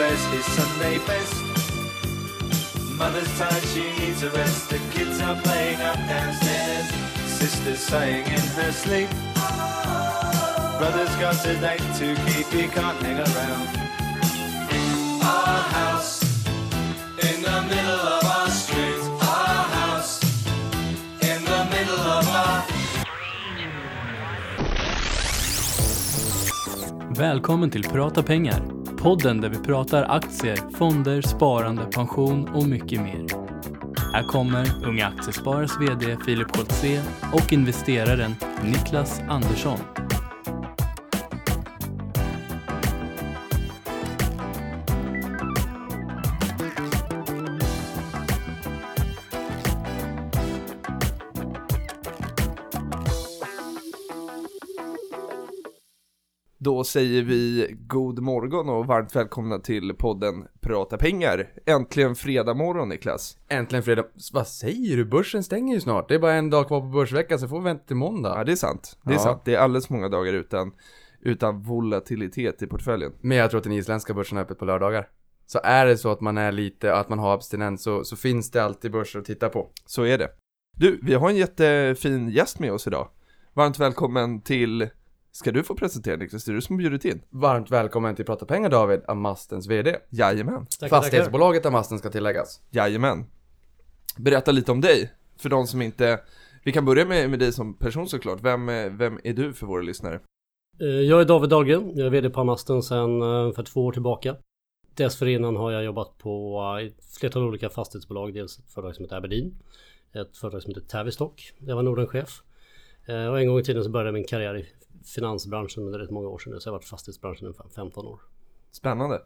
wears his Sunday best. Mother's tired, she needs a rest. The kids are playing up downstairs. Sister's sighing in her sleep. Brother's got a date to keep, he can't hang around. Our house in the middle of our street. Our house in the middle of our Välkommen till Prata pengar. Podden där vi pratar aktier, fonder, sparande, pension och mycket mer. Här kommer Unga Aktiesparares VD Filip Scholtze och investeraren Niklas Andersson. Då säger vi god morgon och varmt välkomna till podden Prata pengar. Äntligen fredag morgon Niklas. Äntligen fredag. Vad säger du? Börsen stänger ju snart. Det är bara en dag kvar på börsveckan så får vi vänta till måndag. Ja det är sant. Det är Ja. sant. Det är alldeles många dagar utan, utan volatilitet i portföljen. Men jag tror att den isländska börsen är öppet på lördagar. Så är det så att man är lite, att man har abstinens så, så finns det alltid börser att titta på. Så är det. Du, vi har en jättefin gäst med oss idag. Varmt välkommen till, ska du få presentera Niklas? Det är du som har bjudit in. Varmt välkommen till Prata pengar David, Amastens VD. Jajamän, Fastighetsbolaget Amasten ska tilläggas. jajamän. Berätta lite om dig, för de som inte, vi kan börja med, med dig som person såklart. Vem, är- vem är du för våra lyssnare? Eh, Jag är David Dahlgren, jag är VD på Amasten sedan eh, för två år tillbaka. Dessförinnan har jag jobbat på eh, ett flertal olika fastighetsbolag. Dels ett företag som heter Aberdeen, ett företag som heter Tavistock, jag var Nordenchef. Eh, Och en gång i tiden så började jag min karriär i finansbranschen, är rätt många år sedan nu, så jag har varit i fastighetsbranschen i ungefär 15 år. Spännande.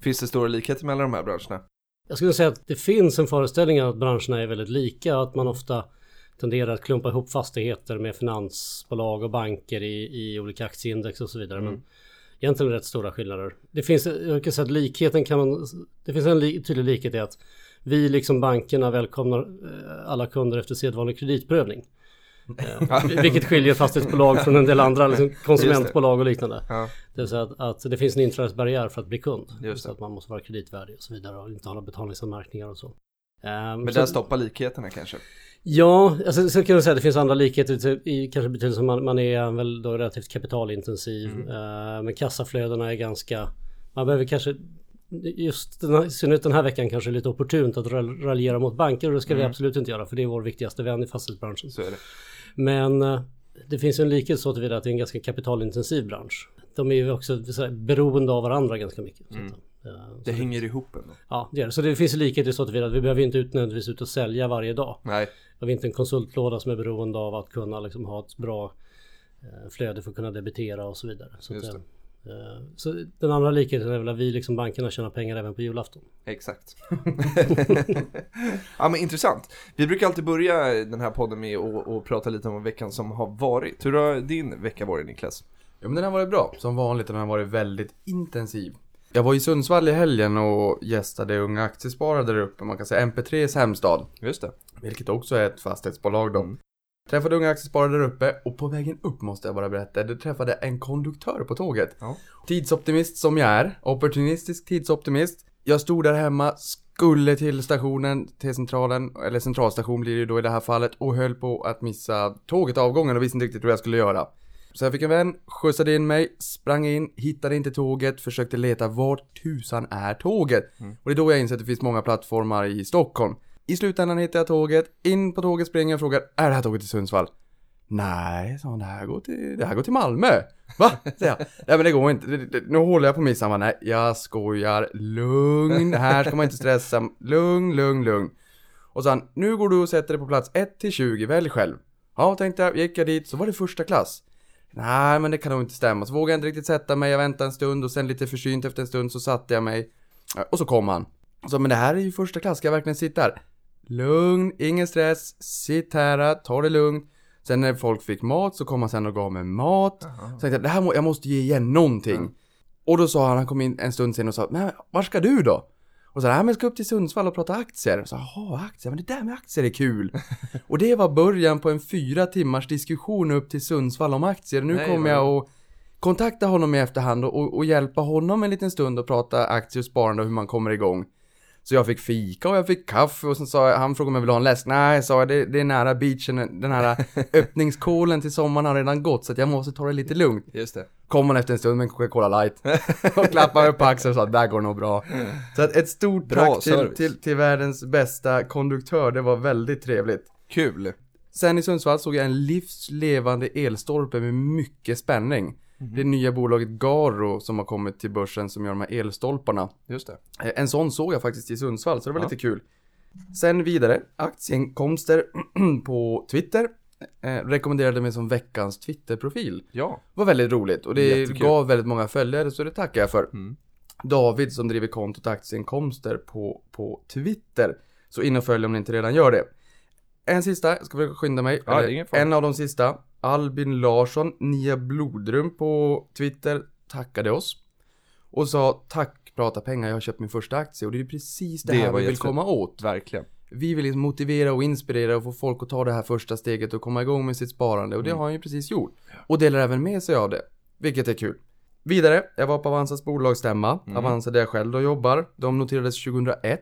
Finns det stora likheter mellan de här branscherna? Jag skulle säga att det finns en föreställning att branscherna är väldigt lika, att man ofta tenderar att klumpa ihop fastigheter med finansbolag och banker i, i olika aktieindex och så vidare. Men egentligen rätt stora skillnader. Det finns, jag kan säga att likheten kan man, det finns en li, tydlig likhet i att vi liksom bankerna välkomnar eh, alla kunder efter sedvanlig kreditprövning. Vilket skiljer fastighetsbolag från en del andra liksom konsumentbolag och liknande. Ja. Det vill säga att, att det finns en inträdesbarriär för att bli kund. Just det. att man måste vara kreditvärdig och så vidare och inte ha några betalningsanmärkningar och så. Ehm, Men så- där stoppar likheterna kanske? Ja, alltså, så kan man säga att det finns andra likheter i kanske betydelse som man, man är väl då relativt kapitalintensiv. Eh, men kassaflödena är ganska, man behöver kanske Just den här, i synnerhet den här veckan kanske är lite opportunt att ral- raljera mot banker och det ska vi absolut inte göra för det är vår viktigaste vän i fastighetsbranschen. Så är det. Men eh, det finns en likhet så tillvida att det är en ganska kapitalintensiv bransch. De är ju också så här, beroende av varandra ganska mycket. Så att, eh, Det hänger ihop ändå. Ja, det gör det. Så det finns likheter så tillvida att vi behöver inte ut, nödvändigtvis ut och sälja varje dag. Nej, Vi har inte en konsultlåda som är beroende av att kunna liksom ha ett bra eh, flöde för att kunna debitera och så vidare. Så, att, Just eh, så den andra likheten är väl att vi liksom bankerna tjänar pengar även på julafton. exakt. ja men intressant. Vi brukar alltid börja den här podden med att prata lite om veckan som har varit. Hur har din vecka varit Niklas? Ja men den har varit bra, som vanligt den har varit väldigt intensiv. Jag var i Sundsvall i helgen och gästade unga aktiesparare där uppe, man kan säga MP3s hemstad. Just det. Vilket också är ett fastighetsbolag då. Träffade unga aktiesparare där uppe och på vägen upp måste jag bara berätta, det träffade en konduktör på tåget. Ja. Tidsoptimist som jag är, opportunistisk tidsoptimist. Jag stod där hemma, skulle till stationen, till centralen, eller centralstation blir det ju då i det här fallet, och höll på att missa tåget, avgången och visste inte riktigt vad jag skulle göra. Så jag fick en vän, skjutsade in mig, sprang in, hittade inte tåget, försökte leta vart tusan är tåget? Och det är då jag inser att det finns många plattformar i Stockholm. I slutändan hittar jag tåget, in på tåget springer jag och frågar, är det här tåget till Sundsvall? Nej, sa han, det här går till, det här går till Malmö. Va? Säger jag. Nej men det går inte, nu håller jag på att nej jag skojar, lugn, här ska man inte stressa, lugn, lugn, lugn. Och så han, nu går du och sätter dig på plats 1 till 20, välj själv. Ja, tänkte jag, gick jag dit, så var det första klass. Nej, men det kan nog inte stämma. Så vågade jag inte riktigt sätta mig, jag väntade en stund och sen lite försynt efter en stund så satte jag mig. Och så kom han. Så, men det här är ju första klass, ska jag verkligen sitta här? Lugn, ingen stress, sitt här, ta det lugnt. Sen när folk fick mat så kom han sen och gav mig mat. Så tänkte jag, det här må, jag måste ge igen någonting. Och då sa han, han kom in en stund sen och sa, men var ska du då? Och så här, men jag ska upp till Sundsvall och prata aktier. Och så, jaha, aktier, men det där med aktier är kul. och det var början på en fyra timmars diskussion upp till Sundsvall om aktier. Nu kommer jag och kontakta honom i efterhand och, och, och hjälpa honom en liten stund och prata aktier och sparande och hur man kommer igång. Så jag fick fika och jag fick kaffe och sen sa jag, han frågade om jag ville ha en läsk. Nej, sa jag, det, det är nära beachen, den här öppningskolen till sommaren har redan gått så att jag måste ta det lite lugnt. Just det. Kom han efter en stund med en Coca-Cola light och klappade mig på axeln och sa där går nog bra. Så att ett stort Bra tack till, till, till världens bästa konduktör, det var väldigt trevligt. Kul. Sen i Sundsvall såg jag en livslevande elstolpe med mycket spänning. Det är nya bolaget Garo som har kommit till börsen som gör de här elstolparna. Just det. Eh, En sån såg jag faktiskt i Sundsvall, så det var lite kul. Sen vidare, aktieinkomster på Twitter. Eh, rekommenderade mig som veckans Twitter-profil. Ja. var väldigt roligt och det Jättekul. gav väldigt många följare så det tackar jag för. David som driver kontot aktieinkomster på, på Twitter. Så in och följ om ni inte redan gör det. En sista, jag ska försöka skynda mig. Ja, det en av de sista. Albin Larsson, Nia Blodrum på Twitter tackade oss. Och sa tack prata pengar, jag har köpt min första aktie och det är precis det, Det här vi vill komma åt. Verkligen. Vi vill liksom motivera och inspirera och få folk att ta det här första steget och komma igång med sitt sparande och det har han ju precis gjort. Och delar även med sig av det, vilket är kul. Vidare, jag var på Avanzas bolagsstämma, Avanza där jag själv då jobbar. De noterades 2001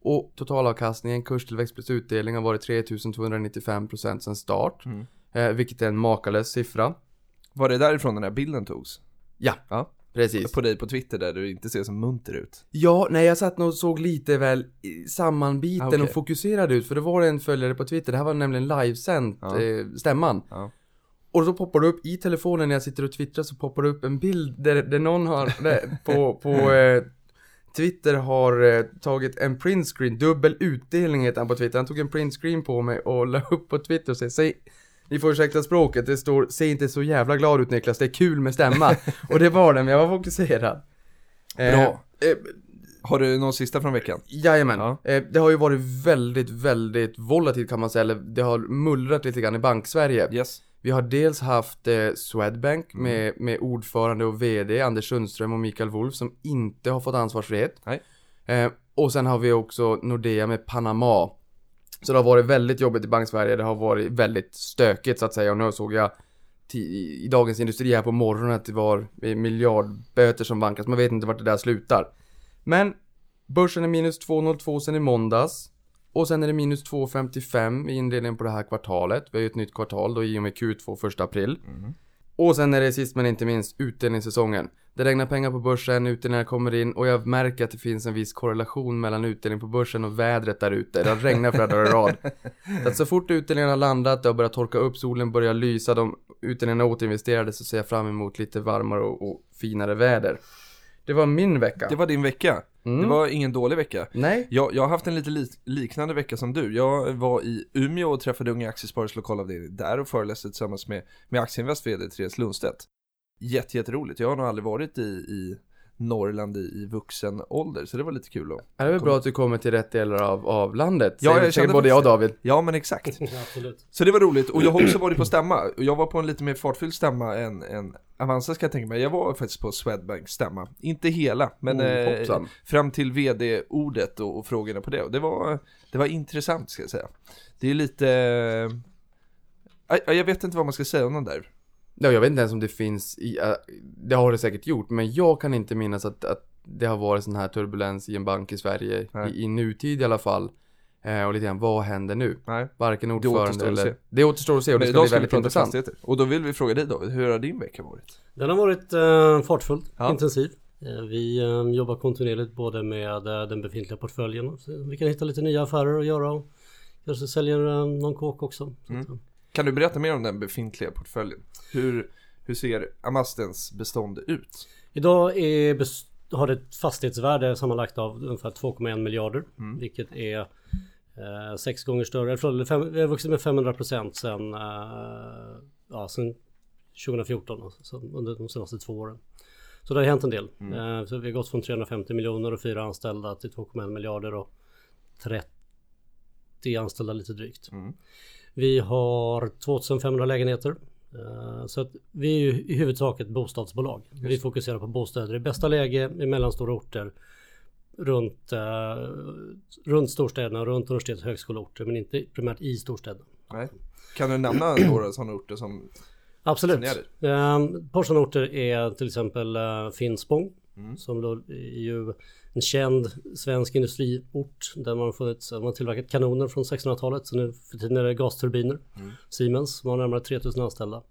och totalavkastningen, kurstillväxt plus utdelning har varit 3295% sedan start. Eh, vilket är en makalös siffra. Var det därifrån den här bilden togs? Ja, Ja. precis. På dig på Twitter där du inte ser så munter ut. Ja, nej jag satt och såg lite väl sammanbiten Ah, okej. och fokuserad ut för det var en följare på Twitter, det här var nämligen livesänt, Ja. eh, stämman. Ja. Och då poppar det upp i telefonen när jag sitter och twittrar så poppar det upp en bild där, där någon har, där, på, på eh, Twitter har eh, tagit en printscreen, dubbel utdelning heter han på Twitter. Han tog en printscreen på mig och la upp på Twitter och säger, säg, ni får ursäkta språket, det står, se inte så jävla glad ut Niklas, det är kul med stämma. och det var den, men jag var fokuserad. Eh, Bra. Eh, Har du någon sista från veckan? Jajamän. Ja. Eh, det har ju varit väldigt, väldigt volatilt kan man säga, eller det har mullrat lite grann i banksverige. Yes. Vi har dels haft eh, Swedbank Mm. med, med ordförande och VD Anders Sundström och Mikael Wolf som inte har fått ansvarsfrihet. Nej. Eh, och sen har vi också Nordea med Panama. Så det har varit väldigt jobbigt i banksverige, det har varit väldigt stökigt så att säga och nu såg jag i Dagens Industri här på morgonen att det var miljardböter som vankas, man vet inte vart det där slutar. Men börsen är minus 2,02 sen i måndags. Och sen är det minus 2,55 i inledningen på det här kvartalet. Vi har ju ett nytt kvartal då i och med Q2 1 april. Och sen är det sist men inte minst utdelningssäsongen. Det regnar pengar på börsen, utdelningar kommer in och jag märker att det finns en viss korrelation mellan utdelning på börsen och vädret där ute. Det har regnat flera dagar i rad. Så att så fort utdelningarna har landat, det har börjat torka upp, solen börjar lysa, de utdelningarna återinvesterade så ser jag fram emot lite varmare och, och finare väder. Det var min vecka. Det var din vecka. Mm. Det var ingen dålig vecka. Nej, Jag, jag har haft en lite li- liknande vecka som du. Jag var i Umeå och träffade Unga Aktiesparares lokalavdelning där och föreläste tillsammans med, med Aktieinvest vd Therese Lundstedt. Jätte, jätteroligt. Jag har nog aldrig varit i, i Norrland i, i vuxen ålder, så det var lite kul att... är det väl bra att du kommer till rätt delar av, av landet? Ja, jag Säger kände säkert både jag och David. Ja, men exakt. Absolut. Så det var roligt, och jag har också varit på stämma. Och jag var på en lite mer fartfylld stämma än, än Avanza ska jag tänka mig. Jag var faktiskt på Swedbank stämma. Inte hela, men Oh, eh, fram till vd-ordet och, och frågorna på det. Och det var, det var intressant ska jag säga. Det är lite... eh, jag- jag vet inte vad man ska säga om den där. Ja, jag vet inte ens om det finns i, äh, det har det säkert gjort, men jag kan inte minnas att, att det har varit sån här turbulens i en bank i Sverige, Nej. i, i nutid i alla fall. Eh, och lite grann, vad händer nu? Nej. Varken ordförande att eller... se. Det återstår att se och det Men ska bli väldigt intressant. Och då vill vi fråga dig David, hur har din vecka varit? Den har varit eh, fartfull, Ja. intensiv. Eh, Vi eh, jobbar kontinuerligt både med eh, den befintliga portföljen. Så vi kan hitta lite nya affärer att göra och kanske säljer någon kåk också. Så Mm. Kan du berätta mer om den befintliga portföljen? Hur, hur ser Amastens bestånd ut? Idag är har det ett fastighetsvärde sammanlagt av ungefär 2,1 miljarder. Mm. Vilket är eh, sex gånger större. Förlåt, fem, vi har vuxit med 500 procent sen, eh, ja, sen 2014. Alltså, så under de senaste två åren. Så det har hänt en del. Mm. Eh, så vi har gått från 350 miljoner och fyra anställda till 2,1 miljarder och 30 anställda lite drygt. Mm. Vi har 2500 lägenheter. Eh, Så att vi är ju i huvudsak ett bostadsbolag. Vi fokuserar på bostäder i bästa läge i mellanstora orter. Runt, eh, runt storstäderna runt universitets och högskoleorter men inte primärt i storstäderna. Nej. Kan du nämna några sådana orter som Absolut. Som hade. Um, på sådana orter är till exempel Finspång. Mm. Som då är ju en känd svensk industriort. Där man funnits, man har tillverkat kanoner från 1600-talet. Så nu för tiden är det gasturbiner. Mm. Siemens som har närmare 3000 anställda.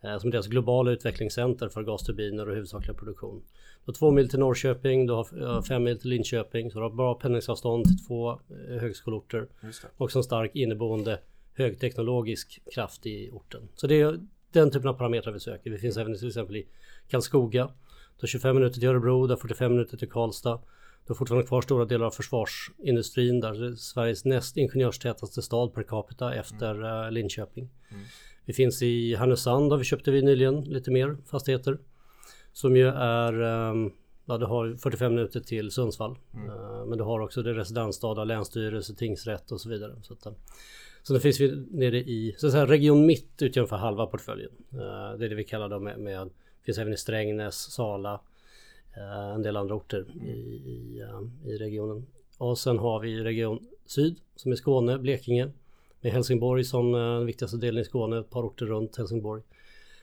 Eh, som är deras globala utvecklingscenter för gasturbiner och huvudsakliga produktion. Du har två mil till Norrköping, du har fem mil till Linköping. Så du har bra pendlingsavstånd till två eh, högskoleorter. Också en stark inneboende högteknologisk kraft i orten. Så det är den typen av parametrar vi söker. Vi finns även till exempel i Karlskoga. Du har 25 minuter till Örebro, du har 45 minuter till Karlstad. Du har fortfarande kvar stora delar av försvarsindustrin där. Det är Sveriges näst ingenjörstätaste stad per capita efter eh, Linköping. Vi finns i Härnösand, där vi köpte vi nyligen lite mer fastigheter. Som ju är, ehm, ja du har 45 minuter till Sundsvall. Eh, Men du har också det residensstad, länsstyrelse, tingsrätt och så vidare. Så, att, eh, så nu finns vi nere i, så att säga, region mitt utgör ungefär halva portföljen. Det är det vi kallar då med, med finns även i Strängnäs, Sala, eh, en del andra orter i, i, eh, i regionen. Och sen har vi region syd som är Skåne, Blekinge. Med Helsingborg som eh, den viktigaste delen i Skåne, ett par orter runt Helsingborg.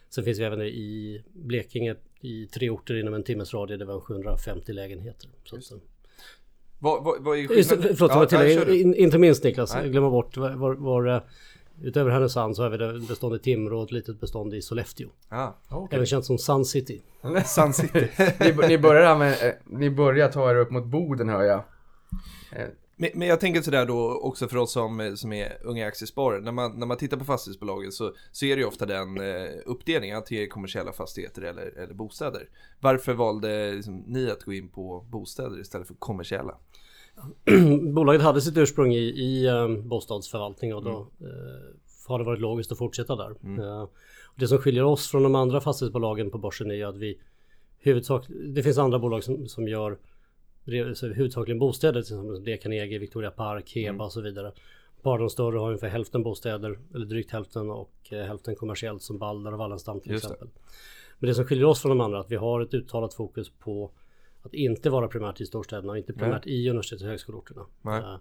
Sen finns vi även i Blekinge i tre orter inom en timmes radie där vi har 750 lägenheter. Så att, Vad, vad, vad är Just, det, skillnaden? förlåt, Ja, jag var nej, till, kör du. in, inte minst Niklas, Nej. glömma bort var, var, var, eh, Utöver Härnösand så har vi det bestånd i Timrå och ett litet bestånd i Sollefteå. Ah, Även känt som Sun City. Sun City. ni, ni börjar med, eh, ni börjar ta er upp mot Boden hör jag. Eh, Men, men jag tänker sådär då också för oss som, som är unga aktiesparare. När man, när man tittar på fastighetsbolagen så, så är det ju ofta den eh, uppdelningen till kommersiella fastigheter eller, eller bostäder. Varför valde liksom, ni att gå in på bostäder istället för kommersiella? Bolaget hade sitt ursprung i, i um, bostadsförvaltning och då eh, har det varit logiskt att fortsätta där. Eh, och det som skiljer oss från de andra fastighetsbolagen på börsen är att vi huvudsak, det finns andra bolag som, som gör huvudsakligen bostäder, till exempel det Carnegie, Victoria Park, Heba och så vidare. Bara de större har ungefär hälften bostäder, eller drygt hälften och eh, hälften kommersiellt som Balder och Wallenstam till Just det. exempel. Men det som skiljer oss från de andra är att vi har ett uttalat fokus på att inte vara primärt i storstäderna och inte primärt i universitets och högskoleorterna. Nej. Eh,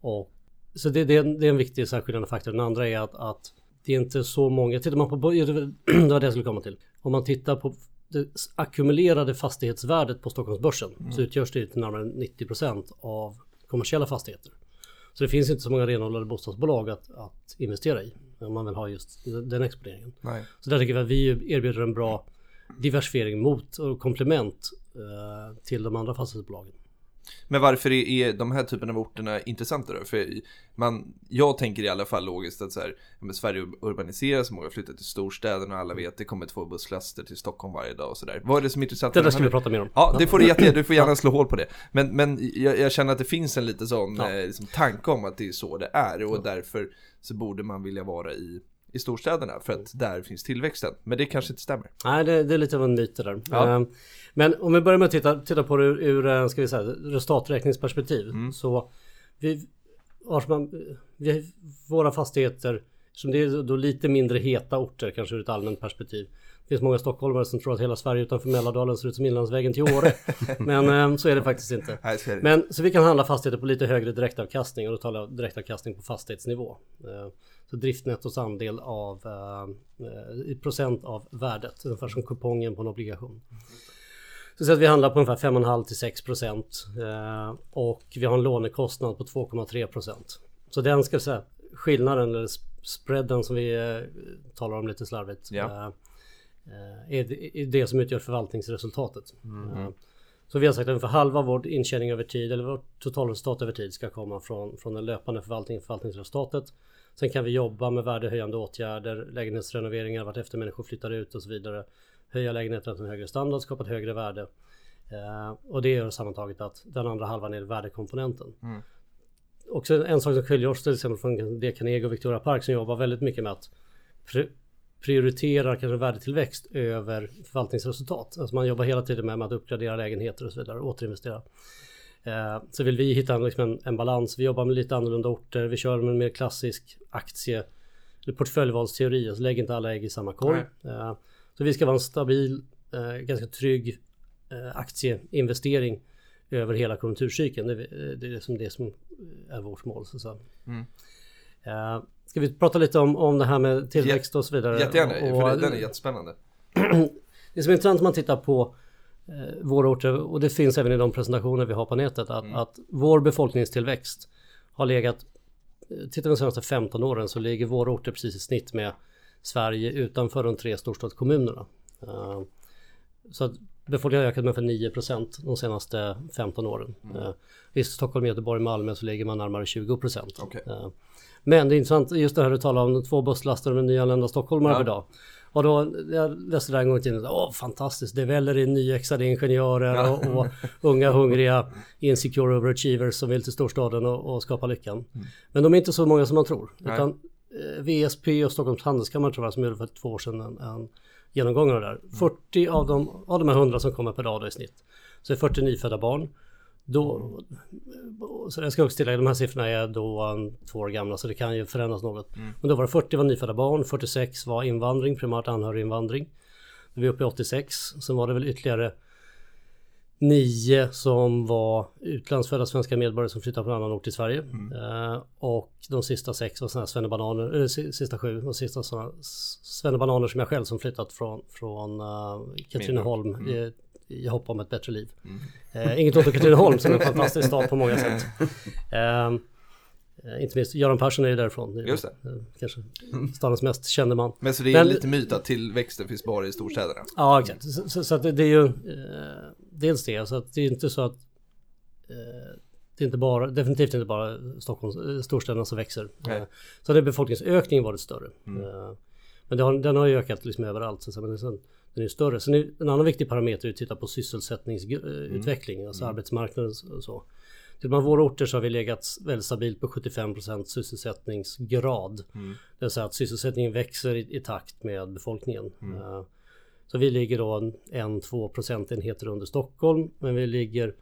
och, så det, det, är en, det är en viktig särskiljande faktor. Den andra är att, att det är inte så många, tittar man på, det var det jag skulle komma till. Om man tittar på det ackumulerade fastighetsvärdet på Stockholmsbörsen så utgörs det till närmare 90% av kommersiella fastigheter. Så det finns inte så många renodlade bostadsbolag att, att investera i om man vill ha just den exponeringen. Nej. Så där tycker vi att vi erbjuder en bra diversifiering mot och komplement eh, till de andra fastighetsbolagen. Men varför är, är de här typen av orterna intressanta då? För man, jag tänker i alla fall logiskt att så här, ja, Sverige urbaniseras, många flyttar till storstäderna och alla vet det kommer två busslaster till Stockholm varje dag och sådär. Vad är det som är intressant? Det där ska vi prata mer om. Ja, det får du jättegärna, du får gärna slå hål på det. Men, men jag, jag känner att det finns en lite sån Ja. eh, liksom, tanke om att det är så det är och därför så borde man vilja vara i, i storstäderna för att där finns tillväxten. Men det kanske inte stämmer. Nej, det, det är lite av en myt det där. Ja. Eh, Men om vi börjar med att titta, titta på det ur, ur eh, ska vi säga, resultaträkningsperspektiv. Mm. Så vi, vars man, vi, våra fastigheter, som det är då lite mindre heta orter kanske ur ett allmänt perspektiv. Det finns många stockholmare som tror att hela Sverige utanför Mälardalen ser ut som inlandsvägen till Åre. Men eh, så är det faktiskt inte. Men så vi kan handla fastigheter på lite högre direktavkastning och då talar jag direktavkastning på fastighetsnivå. Så driftnettos andel av eh, i procent av värdet, ungefär som kupongen på en obligation. Så säg att vi handlar på ungefär 5,5 till 6 procent eh, och vi har en lånekostnad på 2,3 procent. Så den ska säga skillnaden eller sp- spreaden som vi eh, talar om lite slarvigt. Ja. är, det, är det som utgör förvaltningsresultatet. Eh, Så vi har sagt att ungefär halva vår intjäning över tid eller vårt totalresultat över tid ska komma från, från den löpande förvaltningen, förvaltningsresultatet. Sen kan vi jobba med värdehöjande åtgärder, lägenhetsrenoveringar vartefter människor flyttar ut och så vidare. Höja lägenheterna till en högre standard, skapa ett högre värde. Eh, och det gör sammantaget att den andra halvan är värdekomponenten. Också en sak som skiljer oss till exempel från det Carnegie och Victoria Park som jobbar väldigt mycket med att pri- prioritera kanske värdetillväxt över förvaltningsresultat. Alltså man jobbar hela tiden med att uppgradera lägenheter och så vidare, återinvestera. Eh, så vill vi hitta liksom en, en balans. Vi jobbar med lite annorlunda orter. Vi kör med en mer klassisk aktie eller portföljvalsteori. Alltså lägg inte alla ägg i samma korg. Eh, så vi ska vara en stabil, eh, ganska trygg eh, aktieinvestering över hela konjunkturcykeln. Det, är- det är som det som är vårt mål. Så säga. Eh, ska vi prata lite om, om det här med tillväxt och så vidare? Jättegärna, och, för det, den är jättespännande. Det som är intressant om man tittar på eh, våra orter och det finns även i de presentationer vi har på nätet att, Mm. att vår befolkningstillväxt har legat eh, Tittar vi de senaste 15 åren så ligger våra orter precis i snitt med Sverige utanför de tre storstadskommunerna. Eh, så att befolkningen har ökat med ungefär 9% de senaste 15 åren. Mm. Uh, I Stockholm, Göteborg, Malmö så ligger man närmare 20%. Okej. Eh, men det är intressant just det här du talar om två busslaster med nyanlända stockholmare Ja. per dag. Och då, jag läste det här en gång i tiden, åh fantastiskt, det väller in nyexade ingenjörer och, och unga hungriga insecure overachievers som vill till storstaden och, och skapa lyckan. Men de är inte så många som man tror. Utan eh, VSP och Stockholms handelskammare tror jag som gjorde för två år sedan en, en genomgång av det där. 40 av de, av de här 100 som kommer per dag då i snitt så är 40 nyfödda barn. Då, så jag ska också tillägga, de här siffrorna är då två år gamla så det kan ju förändras något. Men då var det 40 var nyfödda barn, 46 var invandring, primärt anhöriginvandring. Vi är uppe i 86, sen var det väl ytterligare nio som var utlandsfödda svenska medborgare som flyttade från annan ort till Sverige. Eh, och de sista sex var sådana här svennebananer, eller si- sista sju var sista sådana svennebananer som jag själv som flyttat från, från uh, Katrineholm i, i hopp om ett bättre liv. Eh, inget ont om Katrineholm som är en fantastisk stad på många sätt. Eh, eh, inte minst Göran Persson är ju därifrån. är Just det. eh, Kanske stadens mest kände man. Men så det är Men- lite myt att tillväxten finns bara i storstäderna. Ja, exakt. Så, så, så att det, det är ju eh, dels det. Så att det är inte så att eh, det är inte bara, definitivt inte bara Stockholms, eh, storstäderna som växer. Nej. Eh, så det är befolkningsökningen varit större. Eh, men det har, den har ju ökat liksom överallt. Så men den, den är större. Sen är, en annan viktig parameter är att titta på sysselsättningsutveckling, alltså arbetsmarknaden och så. Tittar man våra orter så har vi legat väldigt stabilt på 75% sysselsättningsgrad. Det vill säga att sysselsättningen växer i, i takt med befolkningen. Eh, så vi ligger då en, en två procentenheter under Stockholm. Men vi ligger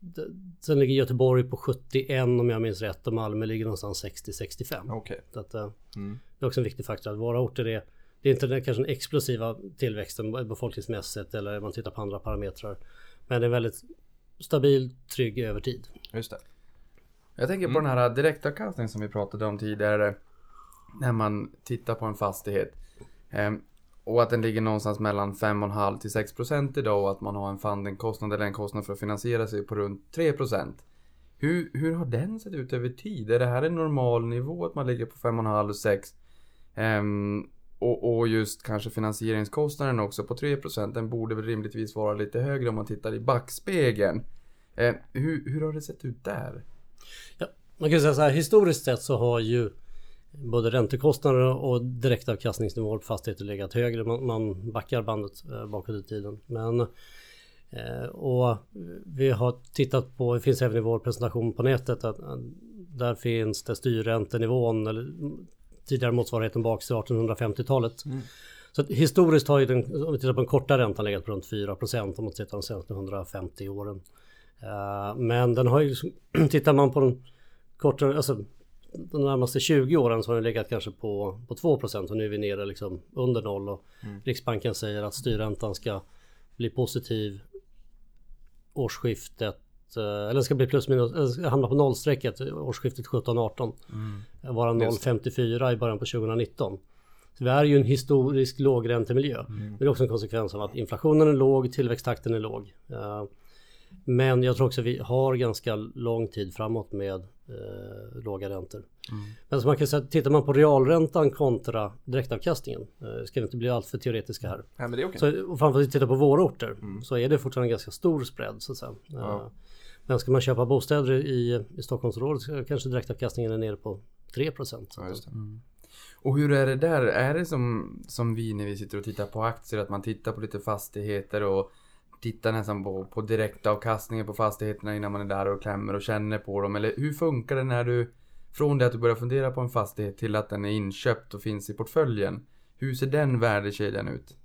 d- Sen ligger Göteborg på 71 om jag minns rätt och Malmö ligger någonstans 60-65. Okej. Så att, eh, Mm. Det är också en viktig faktor att våra orter är Det är inte den kanske den explosiva tillväxten befolkningsmässigt eller om man tittar på andra parametrar. Men det är väldigt stabil, trygg över tid. Just det. Jag tänker på den här direktavkastningen som vi pratade om tidigare. När man tittar på en fastighet. Ehm, och att den ligger någonstans mellan 5,5 till 6 procent idag och att man har en fundingkostnad eller en kostnad för att finansiera sig på runt 3 procent. Hur, hur har den sett ut över tid? Är det här en normal nivå att man ligger på 5,5 6? Ehm, och, och just kanske finansieringskostnaden också på 3 procent. Den borde väl rimligtvis vara lite högre om man tittar i backspegeln. Eh, hur, hur har det sett ut där? Ja, man kan säga så här, historiskt sett så har ju både räntekostnader och direktavkastningsnivåer på fastigheter legat högre. Man, man backar bandet eh, bakåt i tiden. Men eh, och vi har tittat på, det finns även i vår presentation på nätet att att där finns det styrräntenivån eller tidigare motsvarigheten bak till 1850-talet. Så att historiskt har ju den, om vi tittar på den korta räntan legat på runt 4% om man tittar de senaste 150 åren. Eh, Men den har ju, tittar man på den kortare, alltså de närmaste 20 åren så har den legat kanske på, på 2 och nu är vi nere liksom under noll och Riksbanken säger att styrräntan ska bli positiv årsskiftet eller den ska bli plus minus, eller hamna på nollstrecket årsskiftet 17-18. Vara 0,54 i början på 2019. Så vi är ju en historisk lågräntemiljö. Men det är också en konsekvens av att inflationen är låg, tillväxttakten är låg. Eh, Men jag tror också att vi har ganska lång tid framåt med eh, låga räntor. Men så man kan säga, tittar man på realräntan kontra direktavkastningen, eh, ska vi inte bli alltför teoretiska här. Nej men det är okej. Så, och framförallt tittar på våra orter så är det fortfarande en ganska stor spread så att säga. Eh, Men ska man köpa bostäder i, i Stockholmsområdet så kanske direktavkastningen är nere på 3 procent. Ja, det. Och hur är det där? Är det som, som vi när vi sitter och tittar på aktier, att man tittar på lite fastigheter och tittar nästan på, på direktavkastningen på fastigheterna innan man är där och klämmer och känner på dem? Eller hur funkar det när du, från det att du börjar fundera på en fastighet till att den är inköpt och finns i portföljen? Hur ser den värdekedjan ut?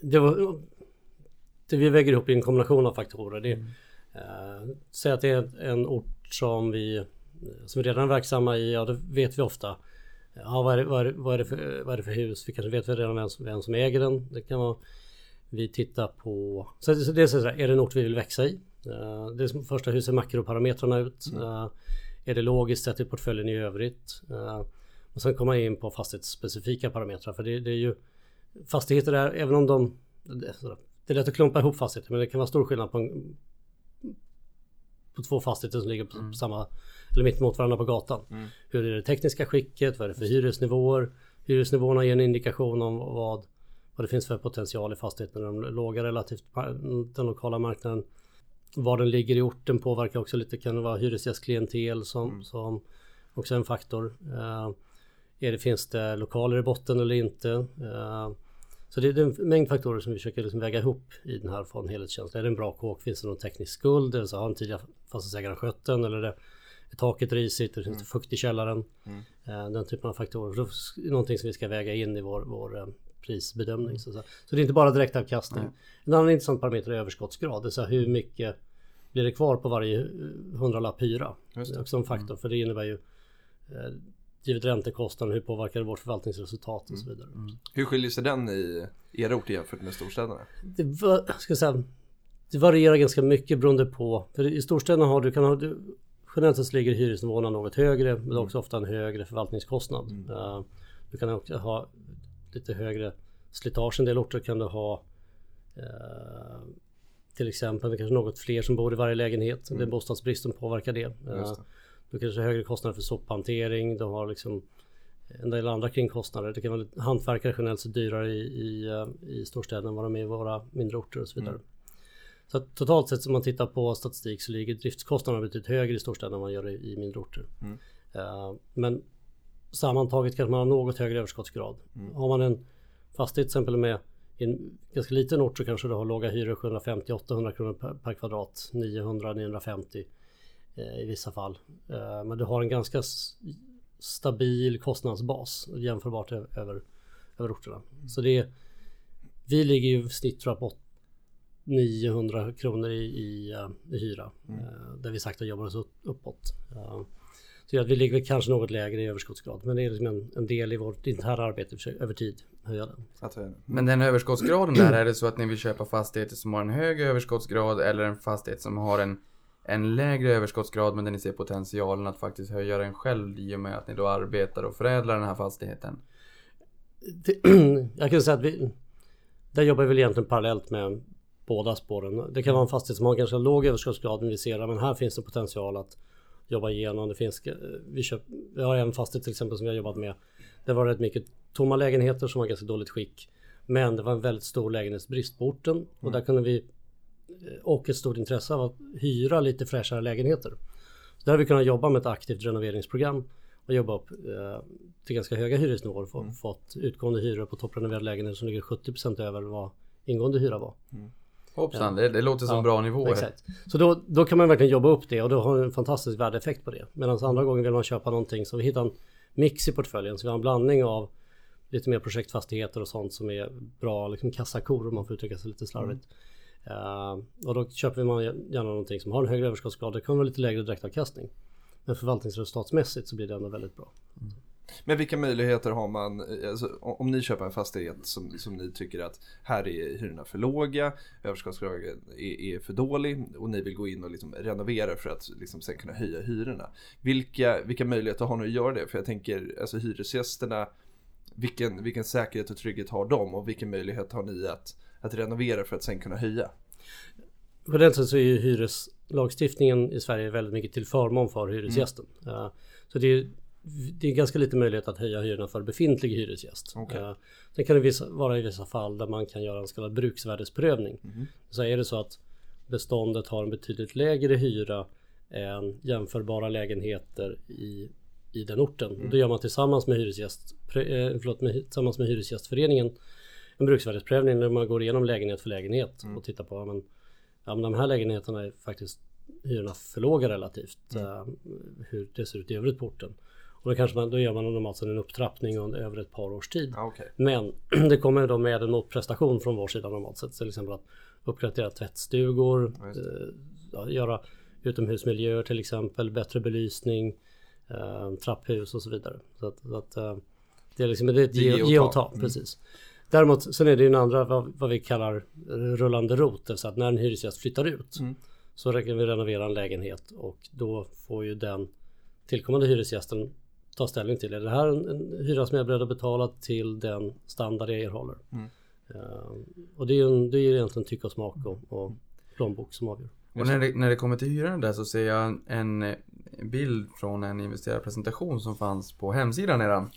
Det, var, det vi väger ihop i en kombination av faktorer. Det, eh, säg att det är en ort som vi, som vi redan är verksamma i, ja det vet vi ofta. Ja, vad, är det, vad, är det, vad, är det för, vad är det för hus? Vi kanske vet redan vem som, vem som äger den. Det kan vara vi tittar på, så, så det är, så här, är det en ort vi vill växa i? Eh, det är som första, hur ser makroparametrarna ut? Eh, Är det logiskt sett i portföljen i övrigt? Eh, och sen komma in på fastighetsspecifika parametrar. För det, det är ju fastigheter där, även om de... Det är lätt att klumpa ihop fastigheter men det kan vara stor skillnad på, en, på två fastigheter som ligger på Mm. samma eller mitt emot varandra på gatan. Hur är det tekniska skicket? Vad är det för hyresnivåer? Hyresnivåerna ger en indikation om vad, vad det finns för potential i fastigheten. De låga relativt den lokala marknaden. Var den ligger i orten påverkar också lite. Kan det vara hyresgästklientel som, som också är en faktor. Eh, är det, finns det lokaler i botten eller inte? Eh, så det är en mängd faktorer som vi försöker liksom väga ihop i den här från helhetskänsla. Är det en bra kåk? Finns det någon teknisk skuld? Eller så har den tidigare fastighetsägaren skött den? Eller är, det, är taket risigt? Eller finns det fukt i källaren? Eh, Den typen av faktorer. Så det är någonting som vi ska väga in i vår, vår eh, prisbedömning. Så, så det är inte bara direktavkastning. En annan intressant parameter är överskottsgrad. Det är så här, hur mycket blir det kvar på varje eh, hundralapp hyra? Det är också en faktor. För det innebär ju eh, givet räntekostnaden, hur påverkar det vårt förvaltningsresultat och så vidare. Hur skiljer sig den i era orter jämfört med storstäderna? Det, va, ska säga, det varierar ganska mycket beroende på, för i storstäderna har du, kan ha, du generellt sett ligger hyresnivåerna något högre men är också ofta en högre förvaltningskostnad. Eh, du kan också ha lite högre slitage. En del orter kan du ha eh, till exempel det kanske något fler som bor i varje lägenhet. Det är bostadsbristen påverkar det. Eh, det. Du kanske har högre kostnader för sophantering. Du har liksom en del andra kringkostnader. Det kan vara hantverkare generellt sett dyrare i, i, eh, i storstäderna än vad de är i våra mindre orter och så vidare. Så att totalt sett om man tittar på statistik så ligger driftskostnaderna betydligt högre i storstäderna än vad man gör i, i mindre orter. Eh, men sammantaget kanske man har något högre överskottsgrad. Har man en fastighet till exempel med i en ganska liten ort så kanske du har låga hyror 750-800 kronor per, per kvadrat, 900-950 eh, i vissa fall. Eh, men du har en ganska stabil kostnadsbas jämförbart över, över orterna. Så det är, vi ligger ju i snitt tror jag på 900 kronor i, i, eh, i hyra. eh, Där vi sakta jobbar oss upp- uppåt. Eh, Så att vi ligger kanske något lägre i överskottsgrad. Men det är liksom en, en del i vårt interna arbete att över tid höja den. Att, eh, Men den överskottsgraden där, är det så att ni vill köpa fastigheter som har en hög överskottsgrad eller en fastighet som har en, en lägre överskottsgrad men där ni ser potentialen att faktiskt höja den själv i och med att ni då arbetar och förädlar den här fastigheten? Jag kan säga att vi där jobbar vi väl egentligen parallellt med båda spåren. Det kan vara en fastighet som har ganska låg överskottsgrad men vi ser att här finns det potential att jobba igenom. Det finns, vi, köp, vi har en fastighet till exempel som vi har jobbat med. Det var rätt mycket tomma lägenheter som var ganska dåligt skick. Men det var en väldigt stor lägenhetsbrist på orten och där kunde vi och ett stort intresse av att hyra lite fräschare lägenheter. Så där har vi kunnat jobba med ett aktivt renoveringsprogram och jobba upp eh, till ganska höga hyresnivåer. Få, Fått utgående hyror på topprenoverade lägenheter som ligger 70% över vad ingående hyra var. Hoppsan, det, det låter som Ja, bra nivåer. Exakt. Så då, då kan man verkligen jobba upp det och då har du en fantastisk värdeeffekt på det. Medan andra gången vill man köpa någonting så vi hittar en mix i portföljen. Så vi har en blandning av lite mer projektfastigheter och sånt som är bra liksom kassakor om man får uttrycka sig lite slarvigt. Uh, och då köper man gärna någonting som har en högre överskottsgrad. Det kan vara lite lägre direktavkastning. Men förvaltningsresultatsmässigt så blir det ändå väldigt bra. Mm. Men vilka möjligheter har man, eh, alltså, om om ni köper en fastighet som, som ni tycker att här är hyrorna för låga, överskottsgraden är, är för dålig och ni vill gå in och liksom renovera för att liksom sen kunna höja hyrorna. Vilka, vilka möjligheter har ni att göra det? För jag tänker, alltså hyresgästerna, vilken, vilken säkerhet och trygghet har de och vilken möjlighet har ni att, att renovera för att sen kunna höja? Generellt sett så är ju hyreslagstiftningen i Sverige väldigt mycket till förmån för hyresgästen. Eh, Så det är, det är ganska lite möjlighet att höja hyrorna för befintlig hyresgäst. Okej. Eh, Sen kan det vissa, vara i vissa fall där man kan göra en så kallad bruksvärdesprövning. Så är det så att beståndet har en betydligt lägre hyra än jämförbara lägenheter i, i den orten. Då gör man tillsammans med, hyresgäst, eh, förlåt, med, tillsammans med Hyresgästföreningen en bruksvärdesprövning där man går igenom lägenhet för lägenhet och tittar på ja, men, ja, men de här lägenheterna är faktiskt hyrorna för låga relativt eh, hur det ser ut i övrigt på orten. Och då, kanske man, då gör man normalt en upptrappning under, över ett par års tid. Ja, okej. Men det kommer då med en motprestation från vår sida normalt sett. Till exempel att uppgradera tvättstugor, eh, göra utomhusmiljöer till exempel, bättre belysning, eh, trapphus och så vidare. Så att, så att eh, det är liksom det är ett ge ge, och ta. och ta. Precis. Däremot sen är det ju en andra vad, vad vi kallar rullande rot. Det vill säga att när en hyresgäst flyttar ut Mm. så räcker vi renovera en lägenhet och då får ju den tillkommande hyresgästen ta ställning till. Är det här en, en hyra som jag är beredd att betala till den standard jag erhåller? Mm. Eh, och det är ju en, det är egentligen tycke och smak och, och plånbok som avgör. Och när det, när det kommer till hyran där så ser jag en, en bild från en investerarpresentation som fanns på hemsidan eran.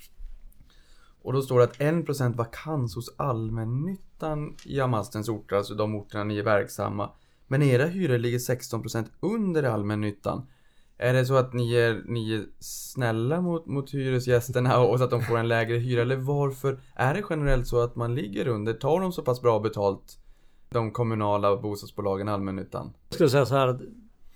Och då står det att 1% vakans hos allmännyttan i Amastens orter, alltså de orterna ni är verksamma. Men era hyror ligger 16% under allmännyttan. Är det så att ni är, ni är snälla mot, mot hyresgästerna och så att de får en lägre hyra? Eller varför är det generellt så att man ligger under? Tar de så pass bra betalt, de kommunala bostadsbolagen, allmännyttan? Jag skulle säga så här att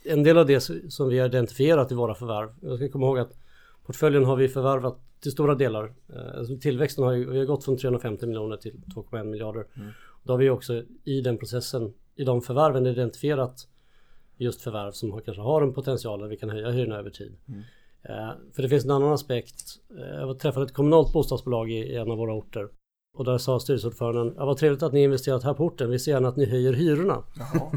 en del av det som vi har identifierat i våra förvärv. Jag ska komma ihåg att portföljen har vi förvärvat till stora delar. Eh, Alltså tillväxten har ju vi har gått från 350 miljoner till 2,1 miljarder. Då har vi också i den processen, i de förvärven identifierat just förvärv som har, kanske har en potential där vi kan höja hyrorna över tid. Eh, För det finns en annan aspekt. Eh, Jag träffade ett kommunalt bostadsbolag i i en av våra orter. Och där sa styrelseordföranden, ja, vad trevligt att ni investerat här på orten, vi ser gärna att ni höjer hyrorna.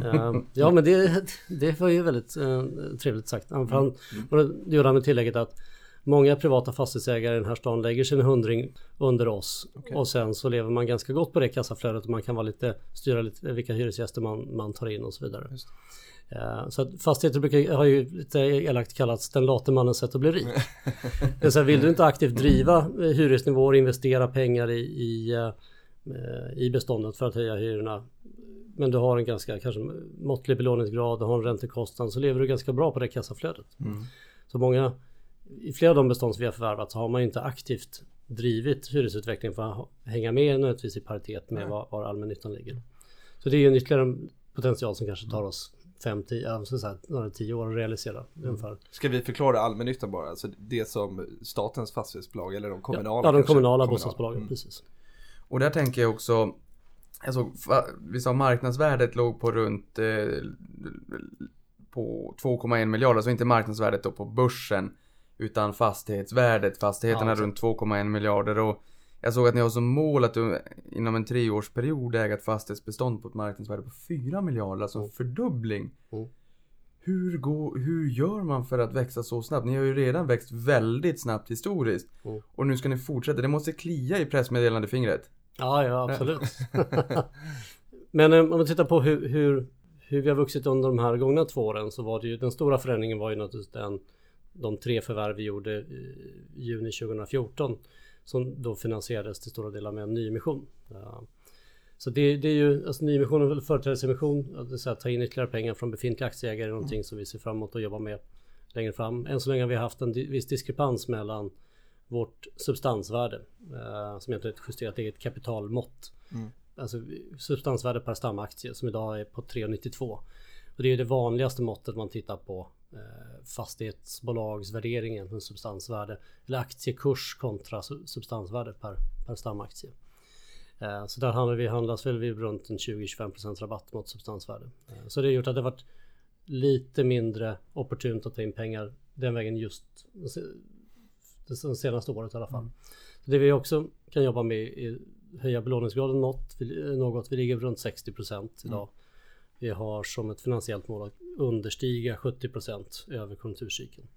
Eh, ja men det, det var ju väldigt eh, trevligt sagt. Han, för han, och det gjorde han med tillägget att många privata fastighetsägare i den här stan lägger sin hundring under oss. Och sen så lever man ganska gott på det kassaflödet och man kan vara lite, styra lite vilka hyresgäster man, man tar in och så vidare. Eh, Så att fastigheter brukar, har ju lite elakt kallats den late mannens sätt att bli rik. Det är så här, vill du inte aktivt driva eh, hyresnivåer, investera pengar i, i, eh, i beståndet för att höja hyrorna. Men du har en ganska kanske måttlig belåningsgrad, du har en räntekostnad så lever du ganska bra på det kassaflödet. Så många, i flera av de bestånd som vi har förvärvat så har man ju inte aktivt drivit hyresutvecklingen för att hänga med nödvändigtvis i paritet med var, var allmännyttan ligger. Så det är ju en ytterligare en potential som kanske tar oss 5-10 ja, så några 10 år att realisera ungefär. Ska vi förklara allmännyttan bara? Alltså det som statens fastighetsbolag eller de kommunala? Ja, de kanske? kommunala bostadsbolagen, Mm. precis. Och där tänker jag också, alltså, fa- vi sa marknadsvärdet låg på runt eh, på 2,1 miljarder, alltså inte marknadsvärdet då på börsen utan fastighetsvärdet, fastigheterna Ja, runt 2,1 miljarder och jag såg att ni har som mål att du inom en treårsperiod äga ett fastighetsbestånd på ett marknadsvärde på 4 miljarder, alltså en fördubbling. Mm. Hur, går, hur gör man för att växa så snabbt? Ni har ju redan växt väldigt snabbt historiskt. Mm. Och nu ska ni fortsätta. Det måste klia i pressmeddelandefingret. Ja, ja absolut. Men eh, om man tittar på hur, hur, hur vi har vuxit under de här gångna två åren så var det ju den stora förändringen var ju naturligtvis den de tre förvärv vi gjorde i juni 2014 som då finansierades till stora delar med en nyemission. Ja. Så det, det är ju, alltså nyemission eller företrädesemission, att det är så här, ta in ytterligare pengar från befintliga aktieägare är någonting som vi ser fram emot att jobba med längre fram. Än så länge har vi haft en viss diskrepans mellan vårt substansvärde eh, som heter ett justerat eget kapitalmått. Alltså substansvärde per stamaktie som idag är på 3,92. Och det är det vanligaste måttet man tittar på eh, fastighetsbolagsvärderingen, en substansvärde. Eller aktiekurs kontra su- substansvärde per, per stamaktie. Eh, så där handlar vi, handlas väl vi runt en 20-25% rabatt mot substansvärde. Eh, så det har gjort att det varit lite mindre opportunt att ta in pengar den vägen just det senaste året i alla fall. Så det vi också kan jobba med är höja belåningsgraden något. Vi, något. Vi ligger runt 60% idag. Vi har som ett finansiellt mål att understiga 70% över konjunkturcykeln.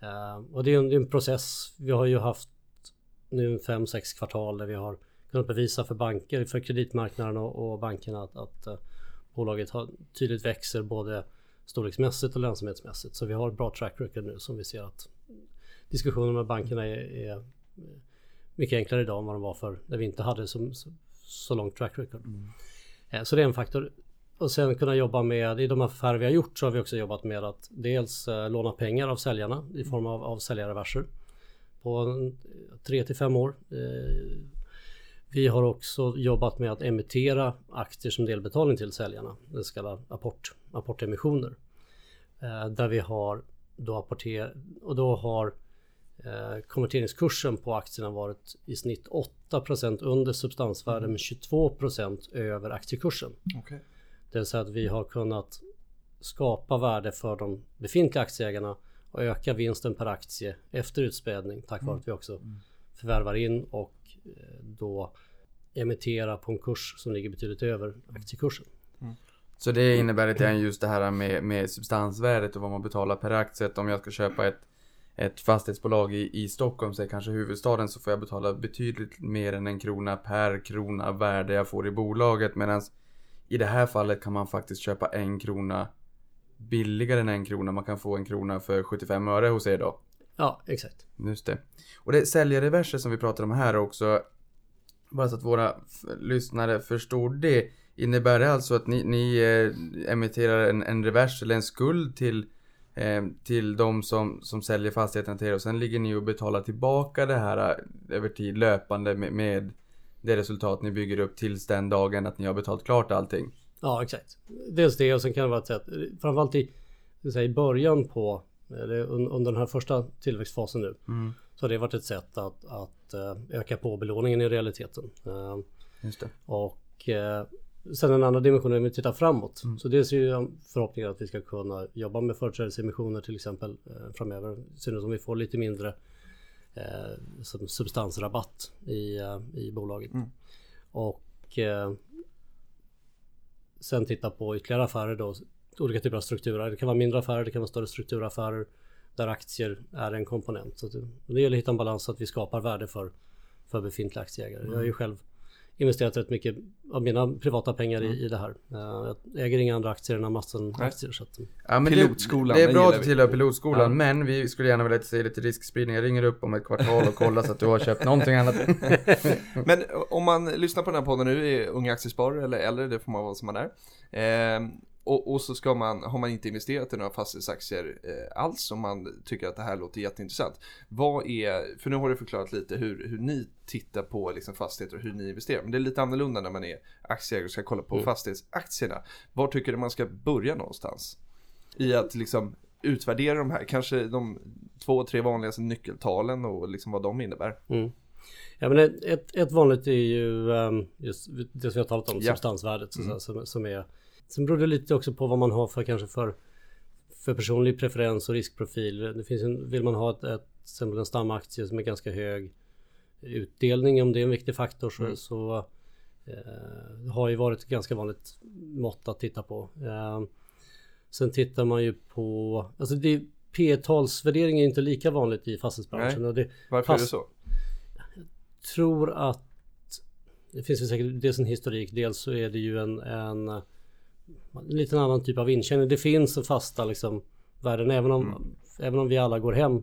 Eh, och det är, en, det är en process. Vi har ju haft nu 5-6 kvartal där vi har kunnat bevisa för banker, för kreditmarknaden och, och bankerna att, att eh, bolaget har, tydligt växer både storleksmässigt och lönsamhetsmässigt. Så vi har ett bra track record nu som vi ser att diskussionen med bankerna är, är mycket enklare idag än vad de var för när vi inte hade så, så, så långt track record. Eh, Så det är en faktor. Och sen kunna jobba med, i de affärer vi har gjort så har vi också jobbat med att dels eh, låna pengar av säljarna i form av, av säljarreverser på en- tre till fem år. Eh, Vi har också jobbat med att emittera aktier som delbetalning till säljarna, det så kallade apport, apportemissioner. Eh, Där vi har då apporter, och då har konverteringskursen på aktierna varit i snitt 8% under substansvärde men 22% över aktiekursen. Okej. Det vill säga att vi har kunnat skapa värde för de befintliga aktieägarna och öka vinsten per aktie efter utspädning tack vare att vi också förvärvar in och eh, då emittera på en kurs som ligger betydligt över aktiekursen. Så det innebär lite grann just det här med, med substansvärdet och vad man betalar per aktie. Att om jag ska köpa ett, ett fastighetsbolag i, i Stockholm, säg kanske huvudstaden, så får jag betala betydligt mer än en krona per krona värde jag får i bolaget. Medan i det här fallet kan man faktiskt köpa en krona billigare än en krona. Man kan få en krona för 75 öre hos er då. Ja, exakt. Just det. Och det säljarreverser som vi pratar om här också. Bara så att våra lyssnare förstår det. Innebär det alltså att ni, ni eh, emitterar en, en revers eller en skuld till, eh, till de som, som säljer fastigheten till er och sen ligger ni och betalar tillbaka det här eh, över tid löpande med, med det resultat ni bygger upp tills den dagen att ni har betalt klart allting. Ja, exakt. Dels det och sen kan det vara ett sätt, framförallt i, säga, i början på, eller un- under den här första tillväxtfasen nu, så har det varit ett sätt att, att eh, öka på belåningen i realiteten. Eh, Just det. Och eh, sen en annan dimension är att vi tittar framåt. Så dels är ju förhoppningen att vi ska kunna jobba med företrädesemissioner till exempel framöver. Syns om vi får lite mindre eh, som substansrabatt i, eh, i bolaget. Och eh, sen titta på ytterligare affärer då. Olika typer av strukturer. Det kan vara mindre affärer, det kan vara större strukturaffärer där aktier är en komponent. Så det, det gäller att hitta en balans så att vi skapar värde för, för befintliga aktieägare. Jag har ju själv investerat rätt mycket av mina privata pengar i, i det här. Eh, Jag äger inga andra aktier än Amasten aktier. Så att, Ja, men Pilotskolan, det, det är bra att du tillhör pilotskolan, Ja. men vi skulle gärna vilja se lite riskspridning. Jag ringer upp om ett kvartal och kollar så att du har köpt någonting annat. Men om man lyssnar på den här podden nu, är ung aktiesparare eller äldre, det får man vara som man är. Och, och så ska man, har man inte investerat i några fastighetsaktier eh, alls om man tycker att det här låter jätteintressant. Vad är, för nu har du förklarat lite hur, hur ni tittar på liksom fastigheter och hur ni investerar. Men det är lite annorlunda när man är aktieägare och ska kolla på fastighetsaktierna. Var tycker du man ska börja någonstans? I att liksom utvärdera de här, kanske de två, tre vanligaste nyckeltalen och liksom vad de innebär. mm. Ja men ett, ett, vanligt är ju ehm, just det som vi har talat om, Ja. substansvärdet. Så, som, som är, sen beror det lite också på vad man har för kanske för, för personlig preferens och riskprofil. Det finns en, vill man ha ett, ett, till exempel en stamaktie som är ganska hög utdelning om det är en viktig faktor så, så eh, har ju varit ett ganska vanligt mått att titta på. Eh, sen tittar man ju på, alltså det P talsvärdering är inte lika vanligt i fastighetsbranschen. Nej. Det, Varför är det så? tror att det finns säkert dels en historik, dels så är det ju en, en, en liten annan typ av intjäning. Det finns en fasta liksom värden även om, även om vi alla går hem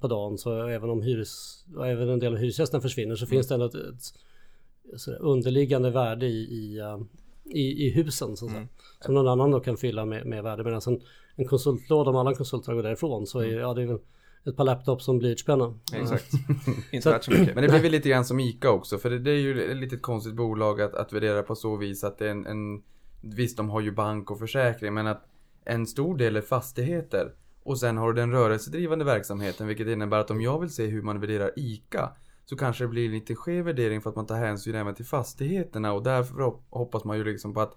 på dagen så även om hyres, även en del av hyresgästerna försvinner så finns det ändå ett, ett sådär underliggande värde i, i, uh, i, i husen så att säga. Som någon annan då kan fylla med, med värde. Medan en, en konsultlåda om alla konsulter går därifrån så är ja, det är ett par laptops som blyertspenna. Exakt. Inte värt så mycket. Men det blir väl lite grann som ICA också, för det, det är ju ett litet konstigt bolag att, att värdera på så vis att det är en, en... Visst, de har ju bank och försäkring, men att en stor del är fastigheter. Och sen har du den rörelsedrivande verksamheten, vilket innebär att om jag vill se hur man värderar ICA så kanske det blir lite skev värdering för att man tar hänsyn även till fastigheterna och därför hoppas man ju liksom på att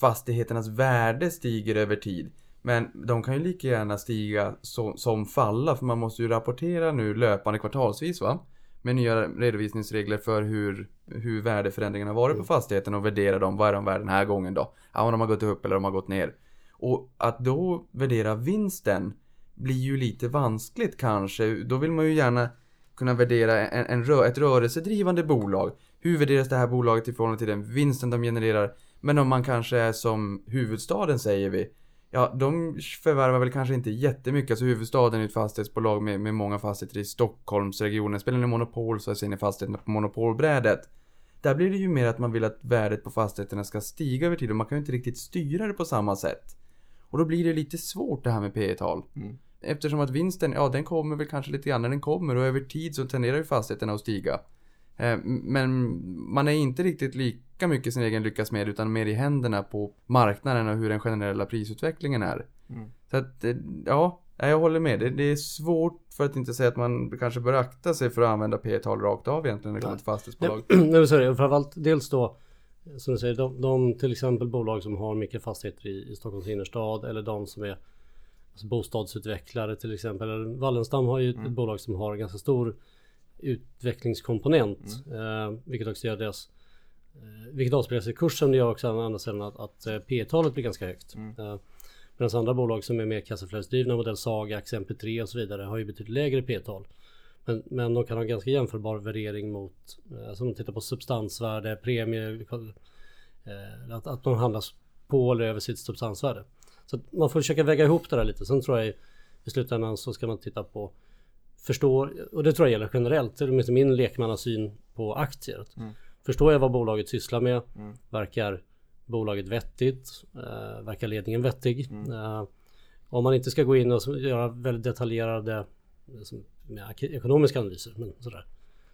fastigheternas värde stiger över tid. Men de kan ju lika gärna stiga som, som falla för man måste ju rapportera nu löpande kvartalsvis va? Med nya redovisningsregler för hur, hur värdeförändringen har varit på fastigheten och värdera dem. Vad är de värda den här gången då? Ja, om de har gått upp eller de har gått ner. Och att då värdera vinsten blir ju lite vanskligt kanske. Då vill man ju gärna kunna värdera en, en rö ett rörelsedrivande bolag. Hur värderas det här bolaget i förhållande till den vinsten de genererar? Men om man kanske är som huvudstaden säger vi. Ja, de förvärvar väl kanske inte jättemycket. Alltså huvudstaden är ett fastighetsbolag med, med många fastigheter i Stockholmsregionen. Spelar ni monopol så är sina fastigheterna på monopolbrädet. Där blir det ju mer att man vill att värdet på fastigheterna ska stiga över tid och man kan ju inte riktigt styra det på samma sätt. Och då blir det lite svårt det här med P tal Mm. Eftersom att vinsten, ja den kommer väl kanske lite grann när den kommer och över tid så tenderar ju fastigheterna att stiga. Eh, Men man är inte riktigt lika mycket sin egen lyckas med utan mer i händerna på marknaden och hur den generella prisutvecklingen är. Mm. Så att, eh, ja, jag håller med. Det, det är svårt för att inte säga att man kanske bör akta sig för att använda P-tal rakt av egentligen när det kommer till fastighetsbolag. Nej, men så är det. Framförallt dels då som du säger, de, de till exempel bolag som har mycket fastigheter i, i Stockholms innerstad eller de som är alltså bostadsutvecklare till exempel. Wallenstam har ju ett, ett bolag som har ganska stor utvecklingskomponent. Eh, vilket också gör deras vilket avspeglar sig i kursen. Det gör också å andra sidan att, att eh, P talet blir ganska högt. Eh, Medan andra bolag som är mer kassaflödesdrivna, modell Saga, MP3 och så vidare har ju betydligt lägre P-tal. Men, men de kan ha ganska jämförbar värdering mot, eh, som de tittar på substansvärde, premie, eh, att, att de handlas på eller över sitt substansvärde. Så man får försöka väga ihop det där lite. Sen tror jag i, i slutändan så ska man titta på förstå, och det tror jag gäller generellt, det är min lekmannasyn på aktier. Mm. Förstår jag vad bolaget sysslar med? Mm. Verkar bolaget vettigt? Eh, verkar ledningen vettig? Mm. Eh, om man inte ska gå in och göra väldigt detaljerade liksom, ekonomiska analyser. Men sådär.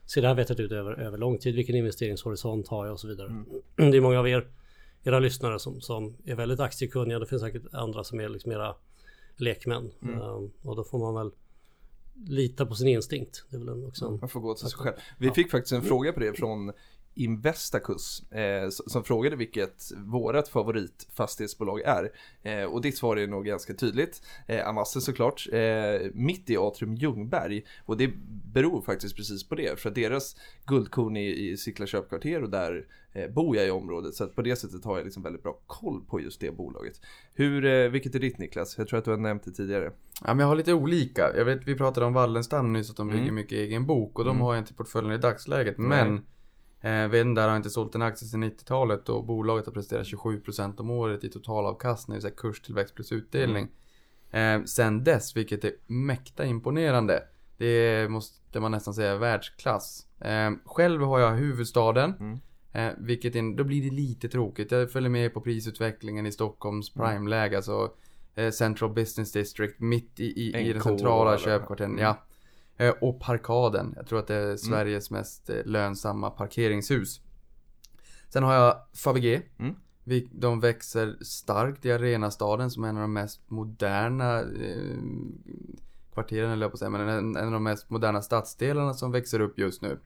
Ser det här vettigt ut över, över lång tid? Vilken investeringshorisont har jag och så vidare. Mm. Det är många av er era lyssnare som, som är väldigt aktiekunniga. Det finns säkert andra som är liksom era lekmän. Mm. Uh, och då får man väl lita på sin instinkt. Det är väl också Man får gå till sig själv. Vi fick faktiskt en fråga på det från Investacus eh, som frågade vilket vårat favoritfastighetsbolag är. Eh, och ditt svar är nog ganska tydligt. Eh, Amasse såklart. Eh, mitt i Atrium Ljungberg. Och det beror faktiskt precis på det. För att deras guldkorn är i Sickla köpkvarter och där eh, bor jag i området. Så att på det sättet har jag liksom väldigt bra koll på just det bolaget. Hur, eh, vilket är ditt Niklas? Jag tror att du har nämnt det tidigare. Ja men jag har lite olika. Jag vet vi pratade om Wallenstam nyss att de bygger mm. mycket egen bok. Och de mm. har jag inte i portföljen i dagsläget. Men Eh, där har inte sålt en aktie sedan 90-talet och bolaget har presterat 27% om året i totalavkastning, det vill säga kurstillväxt plus utdelning. Mm. Eh, sen dess, vilket är mäkta imponerande. Det måste man nästan säga världsklass. Eh, själv har jag huvudstaden. Mm. Eh, vilket in, då blir det lite tråkigt. Jag följer med på prisutvecklingen i Stockholms mm. prime-läge. Alltså eh, Central Business District mitt i, i, i den centrala köpkvartern. Mm. Ja. Eh, och Parkaden. Jag tror att det är mm. Sveriges mm. mest eh, lönsamma parkeringshus. Sen har jag Fabege. Mm. De växer starkt i Arenastaden som är en av de mest moderna eh, kvarteren, eller jag på att säga, men en, en av de mest moderna stadsdelarna som växer upp just nu.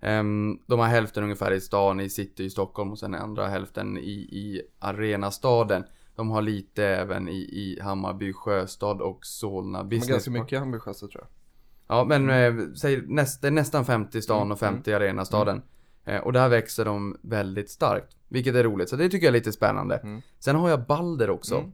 Um, de har hälften ungefär i stan, i city i Stockholm och sen andra hälften i, i Arenastaden. De har lite även i, i Hammarby sjöstad och Solna business. Har ganska mycket i Hammarby sjöstad tror jag. Ja men mm. eh, säg näst, det är nästan 50 i stan mm, och 50 i mm. arenastaden. Eh, och där växer de väldigt starkt. Vilket är roligt, så det tycker jag är lite spännande. Sen har jag Balder också.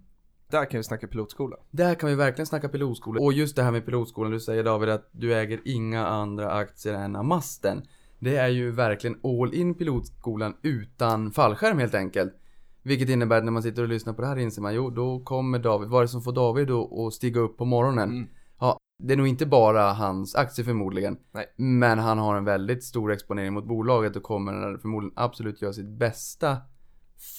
Där kan vi snacka pilotskola. Där kan vi verkligen snacka pilotskola. Och just det här med pilotskolan, du säger David att du äger inga andra aktier än Amasten. Det är ju verkligen all in pilotskolan utan fallskärm helt enkelt. Vilket innebär att när man sitter och lyssnar på det här inser man, jo då kommer David, vad är det som får David att stiga upp på morgonen? Mm. Det är nog inte bara hans aktie förmodligen. Nej. Men han har en väldigt stor exponering mot bolaget och kommer förmodligen absolut göra sitt bästa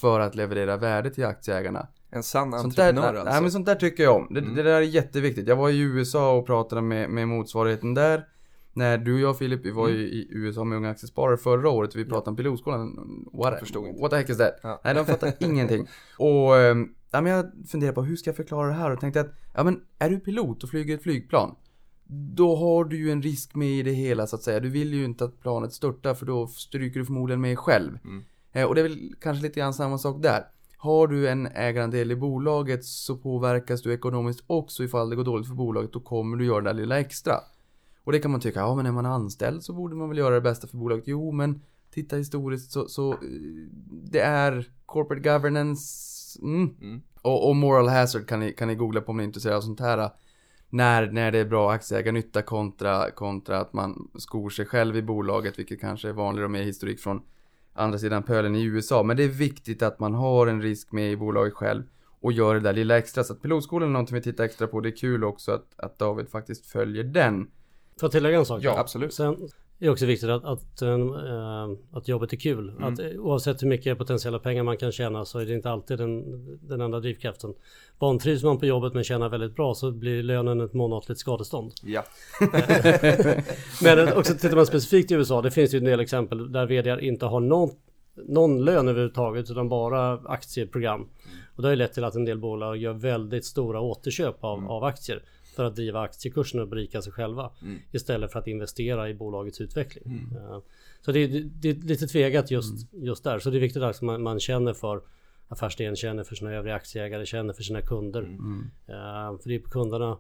för att leverera värde till aktieägarna. En sann entreprenör där, alltså. Nej men sånt där tycker jag om. Det, mm. det, där är jätteviktigt. Jag var i USA och pratade med, med motsvarigheten där. När du och jag Filip, vi var ju mm. i USA med Unga Aktiesparare förra året och vi pratade ja. om pilotskolan. What, jag förstod inte. What the heck is that? Ja. Nej de fattar ingenting. Och ehm, ja, men jag funderade på hur ska jag förklara det här och tänkte att ja, men är du pilot och flyger ett flygplan då har du ju en risk med i det hela så att säga. Du vill ju inte att planet störtar för då stryker du förmodligen med själv. Mm. Eh, och det är väl kanske lite grann samma sak där. Har du en ägarandel i bolaget så påverkas du ekonomiskt också ifall det går dåligt för bolaget. Då kommer du göra det där lilla extra. Och det kan man tycka, ja men är man anställd så borde man väl göra det bästa för bolaget. Jo men titta historiskt så, så eh, det är corporate governance Mm. Mm. Och, och, moral hazard kan ni, kan ni googla på om ni är intresserade av sånt här. När, när det är bra aktieägarnytta kontra, kontra att man skor sig själv i bolaget, vilket kanske är vanligare och mer historik från andra sidan pölen i USA. Men det är viktigt att man har en risk med i bolaget själv och gör det där lilla extra. Så att pilotskolan är någonting vi tittar extra på. Det är kul också att, att David faktiskt följer den. Får jag tillägga en sak? Ja, absolut. Sen, är också viktigt att, att, äh, att jobbet är kul. Mm. Att, eh, oavsett hur mycket potentiella pengar man kan tjäna så är det inte alltid den, den enda drivkraften. Vantrivs man på jobbet men tjänar väldigt bra så blir lönen ett månatligt skadestånd. Ja. men också tittar man specifikt i USA, det finns ju en del exempel där vd inte har någon, någon lön överhuvudtaget utan bara aktieprogram. Mm. Och det har ju lett till att en del bolag gör väldigt stora återköp av, mm. av aktier för att driva aktiekursen och berika sig själva. Mm. Istället för att investera i bolagets utveckling. Mm. Så det är, det är, lite tvegat just, mm. just där. Så det är viktigt att man, man känner för affärsidén, känner för sina övriga aktieägare, känner för sina kunder. Uh, för det är på kunderna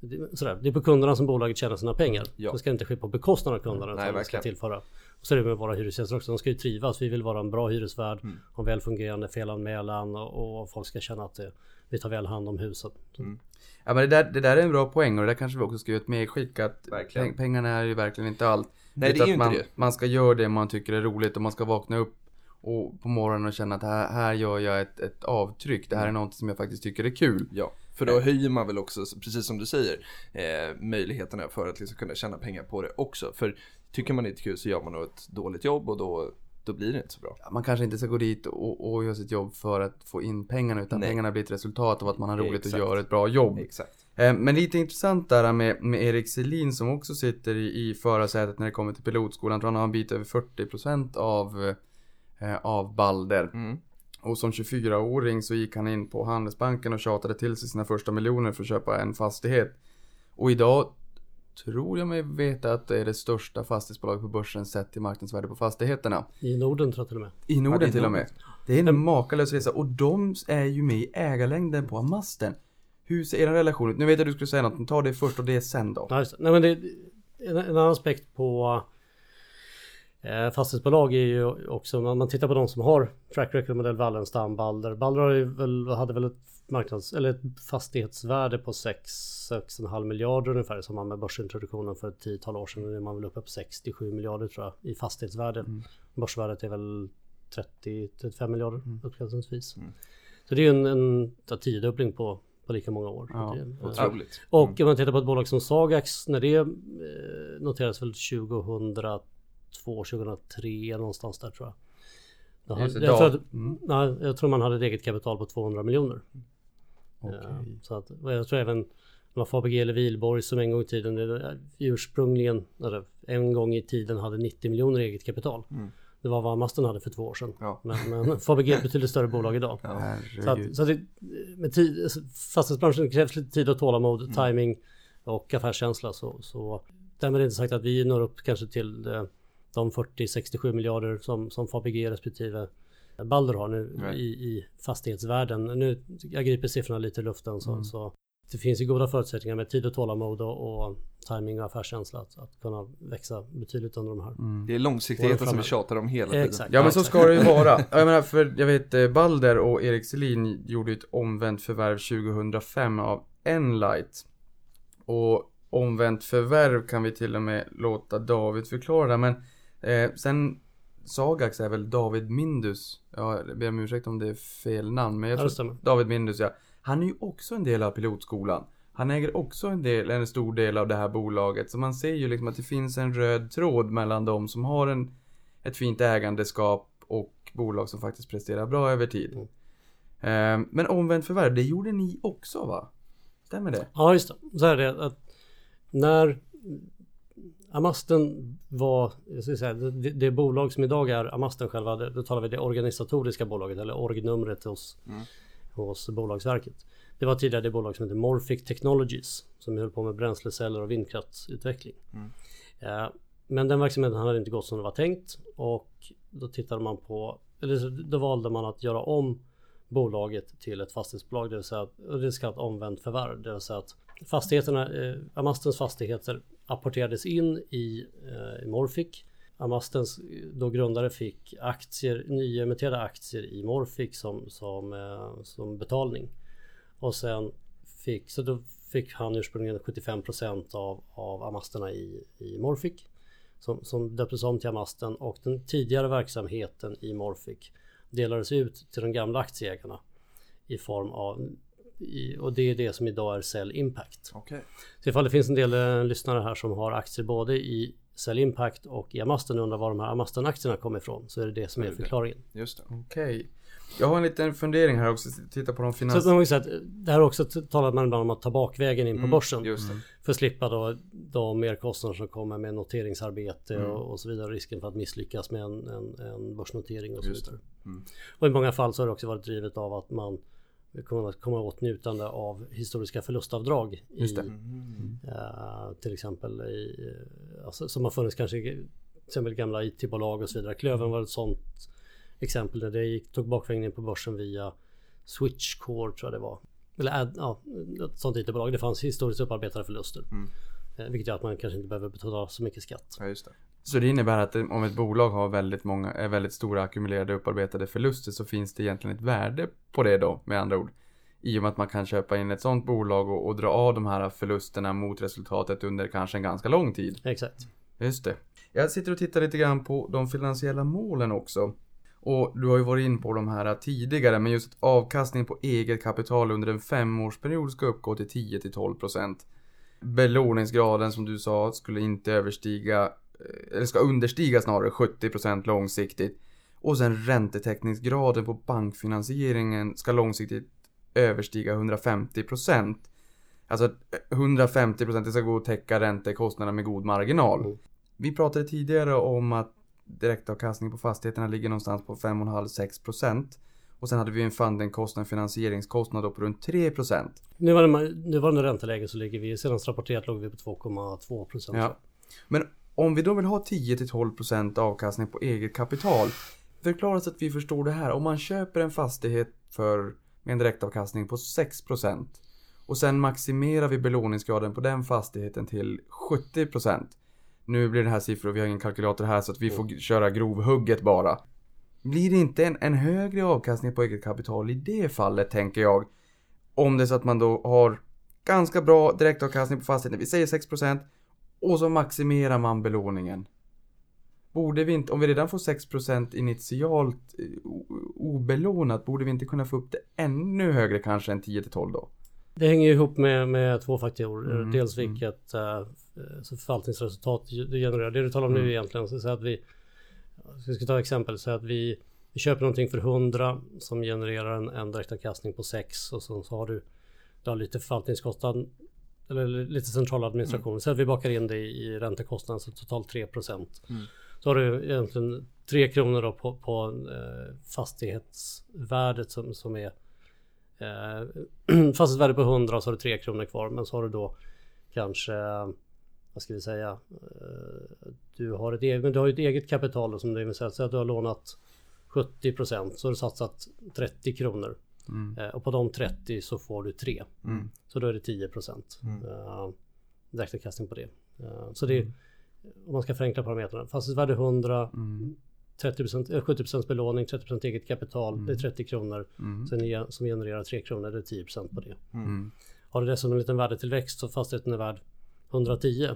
det, sådär, det är på kunderna som bolaget tjänar sina pengar. Ja. Det ska inte ske på bekostnad av kunderna. Nej, utan det ska tillföra. Och så är det med våra hyresgäster också. De ska ju trivas. Vi vill vara en bra hyresvärd. Mm. Ha en väl fungerande felanmälan och, och folk ska känna att det, vi tar väl hand om huset. Mm. Ja men det där, det där är en bra poäng och det där kanske vi också ska göra ett medskick att Verkligen. peng- pengarna är ju verkligen inte allt. Nej, det är ju att inte man, det. man ska göra det man tycker är roligt och man ska vakna upp och på morgonen och känna att här, här gör jag ett, ett avtryck. Det här är något som jag faktiskt tycker är kul. Ja, för då höjer man väl också, precis som du säger, eh, möjligheterna för att liksom kunna tjäna pengar på det också. För tycker man inte kul så gör man nog ett dåligt jobb och då, då blir det inte så bra. Man kanske inte ska gå dit och, och göra sitt jobb för att få in pengarna utan Nej. pengarna blir ett resultat av att man har roligt Exakt. och gör ett bra jobb. Exakt. Eh, Men lite intressant där med, med Erik Selin som också sitter i, i förarsätet när det kommer till pilotskolan. Jag tror han har en bit över 40% av, eh, av Balder. Mm. Och som 24-åring så gick han in på Handelsbanken och tjatade till sig sina första miljoner för att köpa en fastighet. Och idag tror jag mig veta att det är det största fastighetsbolaget på börsen sett till marknadsvärde på fastigheterna. I Norden tror jag till och med. I Norden Ja, till och med. Det är en makalös resa och de är ju med i ägarlängden på Amasten. Hur ser er relation ut? Nu vet jag att du skulle säga något, men ta det först och det sen då. Nej, men det, en, en annan aspekt på eh, fastighetsbolag är ju också om man tittar på de som har track record modell Wallenstam, Balder. Balder har ju väl, hade väl ett marknads eller ett fastighetsvärde på 6-6,5 miljarder ungefär i samband med börsintroduktionen för ett tiotal år sedan. Nu är man väl uppe på 67 miljarder tror jag i fastighetsvärde. Börsvärdet är väl 30-35 miljarder uppskattningsvis. Så det är ju en, en tiodubbling på, på lika många år. Ja, Det Otroligt. och om man tittar på ett bolag som Sagax när det eh, noterades väl 2002, 2003 någonstans där tror jag. Jag, tror att, mm. nej, jag tror man hade ett eget kapital på 200 miljoner. Okej. Eh, Så att, jag tror även det var Fabege eller Wihlborg som en gång i tiden eh, ursprungligen, eller en gång i tiden hade 90 miljoner eget kapital. Det var vad Amasten hade för två år sedan. Ja. Men, men Fabege är ett betydligt större bolag idag. Så, Herregud. att, så att det, med tid, alltså, fastighetsbranschen krävs lite tid och tålamod, timing och affärskänsla. Så, så därmed är det inte sagt att vi når upp kanske till eh, de 40-67 miljarder som, som Fabege respektive Balder har nu Nej. i, i fastighetsvärlden. Nu, jag griper siffrorna lite i luften så, så det finns ju goda förutsättningar med tid och tålamod och, och timing och affärskänsla att, att kunna växa betydligt under de här. Det är långsiktigheten som vi tjatar om hela tiden. Exakt. Ja men så ska det ju vara. Ja, Jag menar för jag vet eh, Balder och Erik Selin gjorde ett omvänt förvärv 2005 av Enlight. Och omvänt förvärv kan vi till och med låta David förklara men eh, sen Sagax är väl David Mindus. Ja, jag ber om ursäkt om det är fel namn men jag Ja, tror stämmer. David Mindus ja. Han är ju också en del av pilotskolan. Han äger också en, del, en stor del av det här bolaget. Så man ser ju liksom att det finns en röd tråd mellan de som har en, ett fint ägandeskap och bolag som faktiskt presterar bra över tid. Mm. Eh, men omvänt förvärv, det gjorde ni också va? Stämmer det? Ja just det. Så är det att när Amasten var, jag ska säga, det, det bolag som idag är Amasten själva, det, då talar vi det organisatoriska bolaget eller orgnumret hos, hos Bolagsverket. Det var tidigare det bolag som hette Morphic Technologies som höll på med bränsleceller och vindkraftsutveckling. Eh, men den verksamheten hade inte gått som det var tänkt och då tittade man på, eller då valde man att göra om bolaget till ett fastighetsbolag, det vill säga det är kallat omvänt förvärv, det vill säga att fastigheterna, eh, Amastens fastigheter apporterades in i, eh, i Morphic. Amastens eh, då grundare fick aktier, nyemitterade aktier i Morphic som, som, eh, som betalning. Och sen fick, så då fick han ursprungligen 75% av, av Amasterna i, i Morphic. Som, som döptes om till Amasten och den tidigare verksamheten i Morphic delades ut till de gamla aktieägarna i form av i, och det är det som idag är Cell Impact. Okej. Så ifall det finns en del eh, lyssnare här som har aktier både i Cell Impact och i Amasten och undrar var de här Amasten-aktierna kommer ifrån så är det det som är förklaringen. Just det. Okej. Jag har en liten fundering här också. Titta på de finans... att eh, det här också talar man ibland om att ta bakvägen in på börsen. Mm, det. För att slippa då de merkostnader som kommer med noteringsarbete Mm. och, och så vidare. Risken för att misslyckas med en, en, en börsnotering och så vidare. Mm. Och i många fall så har det också varit drivet av att man kommer att komma åtnjutande av historiska förlustavdrag. I, Just det. eh, till exempel i, eh, alltså, som har funnits kanske i till exempel gamla IT-bolag och så vidare. Klövern var ett sånt exempel där det gick, tog bakvägen in på börsen via Switchcore tror jag det var. eller ad, ja, ett sånt IT-bolag. Det fanns historiskt upparbetade förluster. Mm. Eh, vilket gör att man kanske inte behöver betala så mycket skatt. Ja. Så det innebär att om ett bolag har väldigt många, eh, väldigt stora ackumulerade upparbetade förluster så finns det egentligen ett värde på det då med andra ord. I och med att man kan köpa in ett sånt bolag och, och dra av de här förlusterna mot resultatet under kanske en ganska lång tid. Exakt. Just det. Jag sitter och tittar lite grann på de finansiella målen också. Och du har ju varit in på de här tidigare, men just avkastning på eget kapital under en femårsperiod ska uppgå till 10 till 12 procent. Belåningsgraden som du sa skulle inte överstiga, eller ska understiga snarare 70 procent långsiktigt. Och sen räntetäckningsgraden på bankfinansieringen ska långsiktigt överstiga 150 procent. Alltså 150 procent, det ska gå att täcka räntekostnaderna med god marginal. Mm. Vi pratade tidigare om att direktavkastningen på fastigheterna ligger någonstans på 5,5-6 procent. Och sen hade vi en fundingkostnad, en finansieringskostnad på runt 3 procent. Nuvarande, nuvarande ränteläge så ligger vi, senast rapporterat låg vi på 2,2 procent. Ja. Men om vi då vill ha 10-12 procent avkastning på eget kapital. Förklara så att vi förstår det här. Om man köper en fastighet för med en direktavkastning på 6 procent. Och sen maximerar vi belåningsgraden på den fastigheten till 70 procent. Nu blir det här siffror, vi har ingen kalkylator här så att vi får köra grovhugget bara. Blir det inte en, en högre avkastning på eget kapital i det fallet tänker jag? Om det är så att man då har ganska bra direktavkastning på fastigheten, vi säger 6% och så maximerar man belåningen. Borde vi inte, om vi redan får 6% initialt eh, obelånat, borde vi inte kunna få upp det ännu högre kanske än 10-12 då? Det hänger ihop med, med två faktorer. Mm, Dels mm. vilket uh, förvaltningsresultat du genererar. Det du talar om Mm. nu egentligen. Så att vi, jag ska ta exempel. Så att vi, vi köper någonting för 100 som genererar en, en direktavkastning på 6 och sen så har du, du har lite förvaltningskostnad eller lite central administration. Mm. Så att vi bakar in det i, räntekostnaden så totalt 3 procent. Mm. Så har du egentligen 3 kronor då på, på eh, fastighetsvärdet som, som är Eh, fastighetsvärde på 100 så har du 3 kronor kvar men så har du då kanske vad ska vi säga eh, du har ett eget, men du har ett eget kapital som vill säga så att du har lånat 70% så har du satsat 30 kronor Mm. eh, och på de 30 så får du 3 Mm. så då är det 10 Mm. eh, direktavkastning på det eh, så det är om man ska förenkla parametrarna fastighetsvärde 100 Mm. 30%, eh, 70% belåning, 30% eget kapital, Mm. det är 30 kronor. Mm. Sen som genererar 3 kronor, det är 10% på det. Mm. Har du dessutom en liten värdetillväxt så fastigheten är värd 110.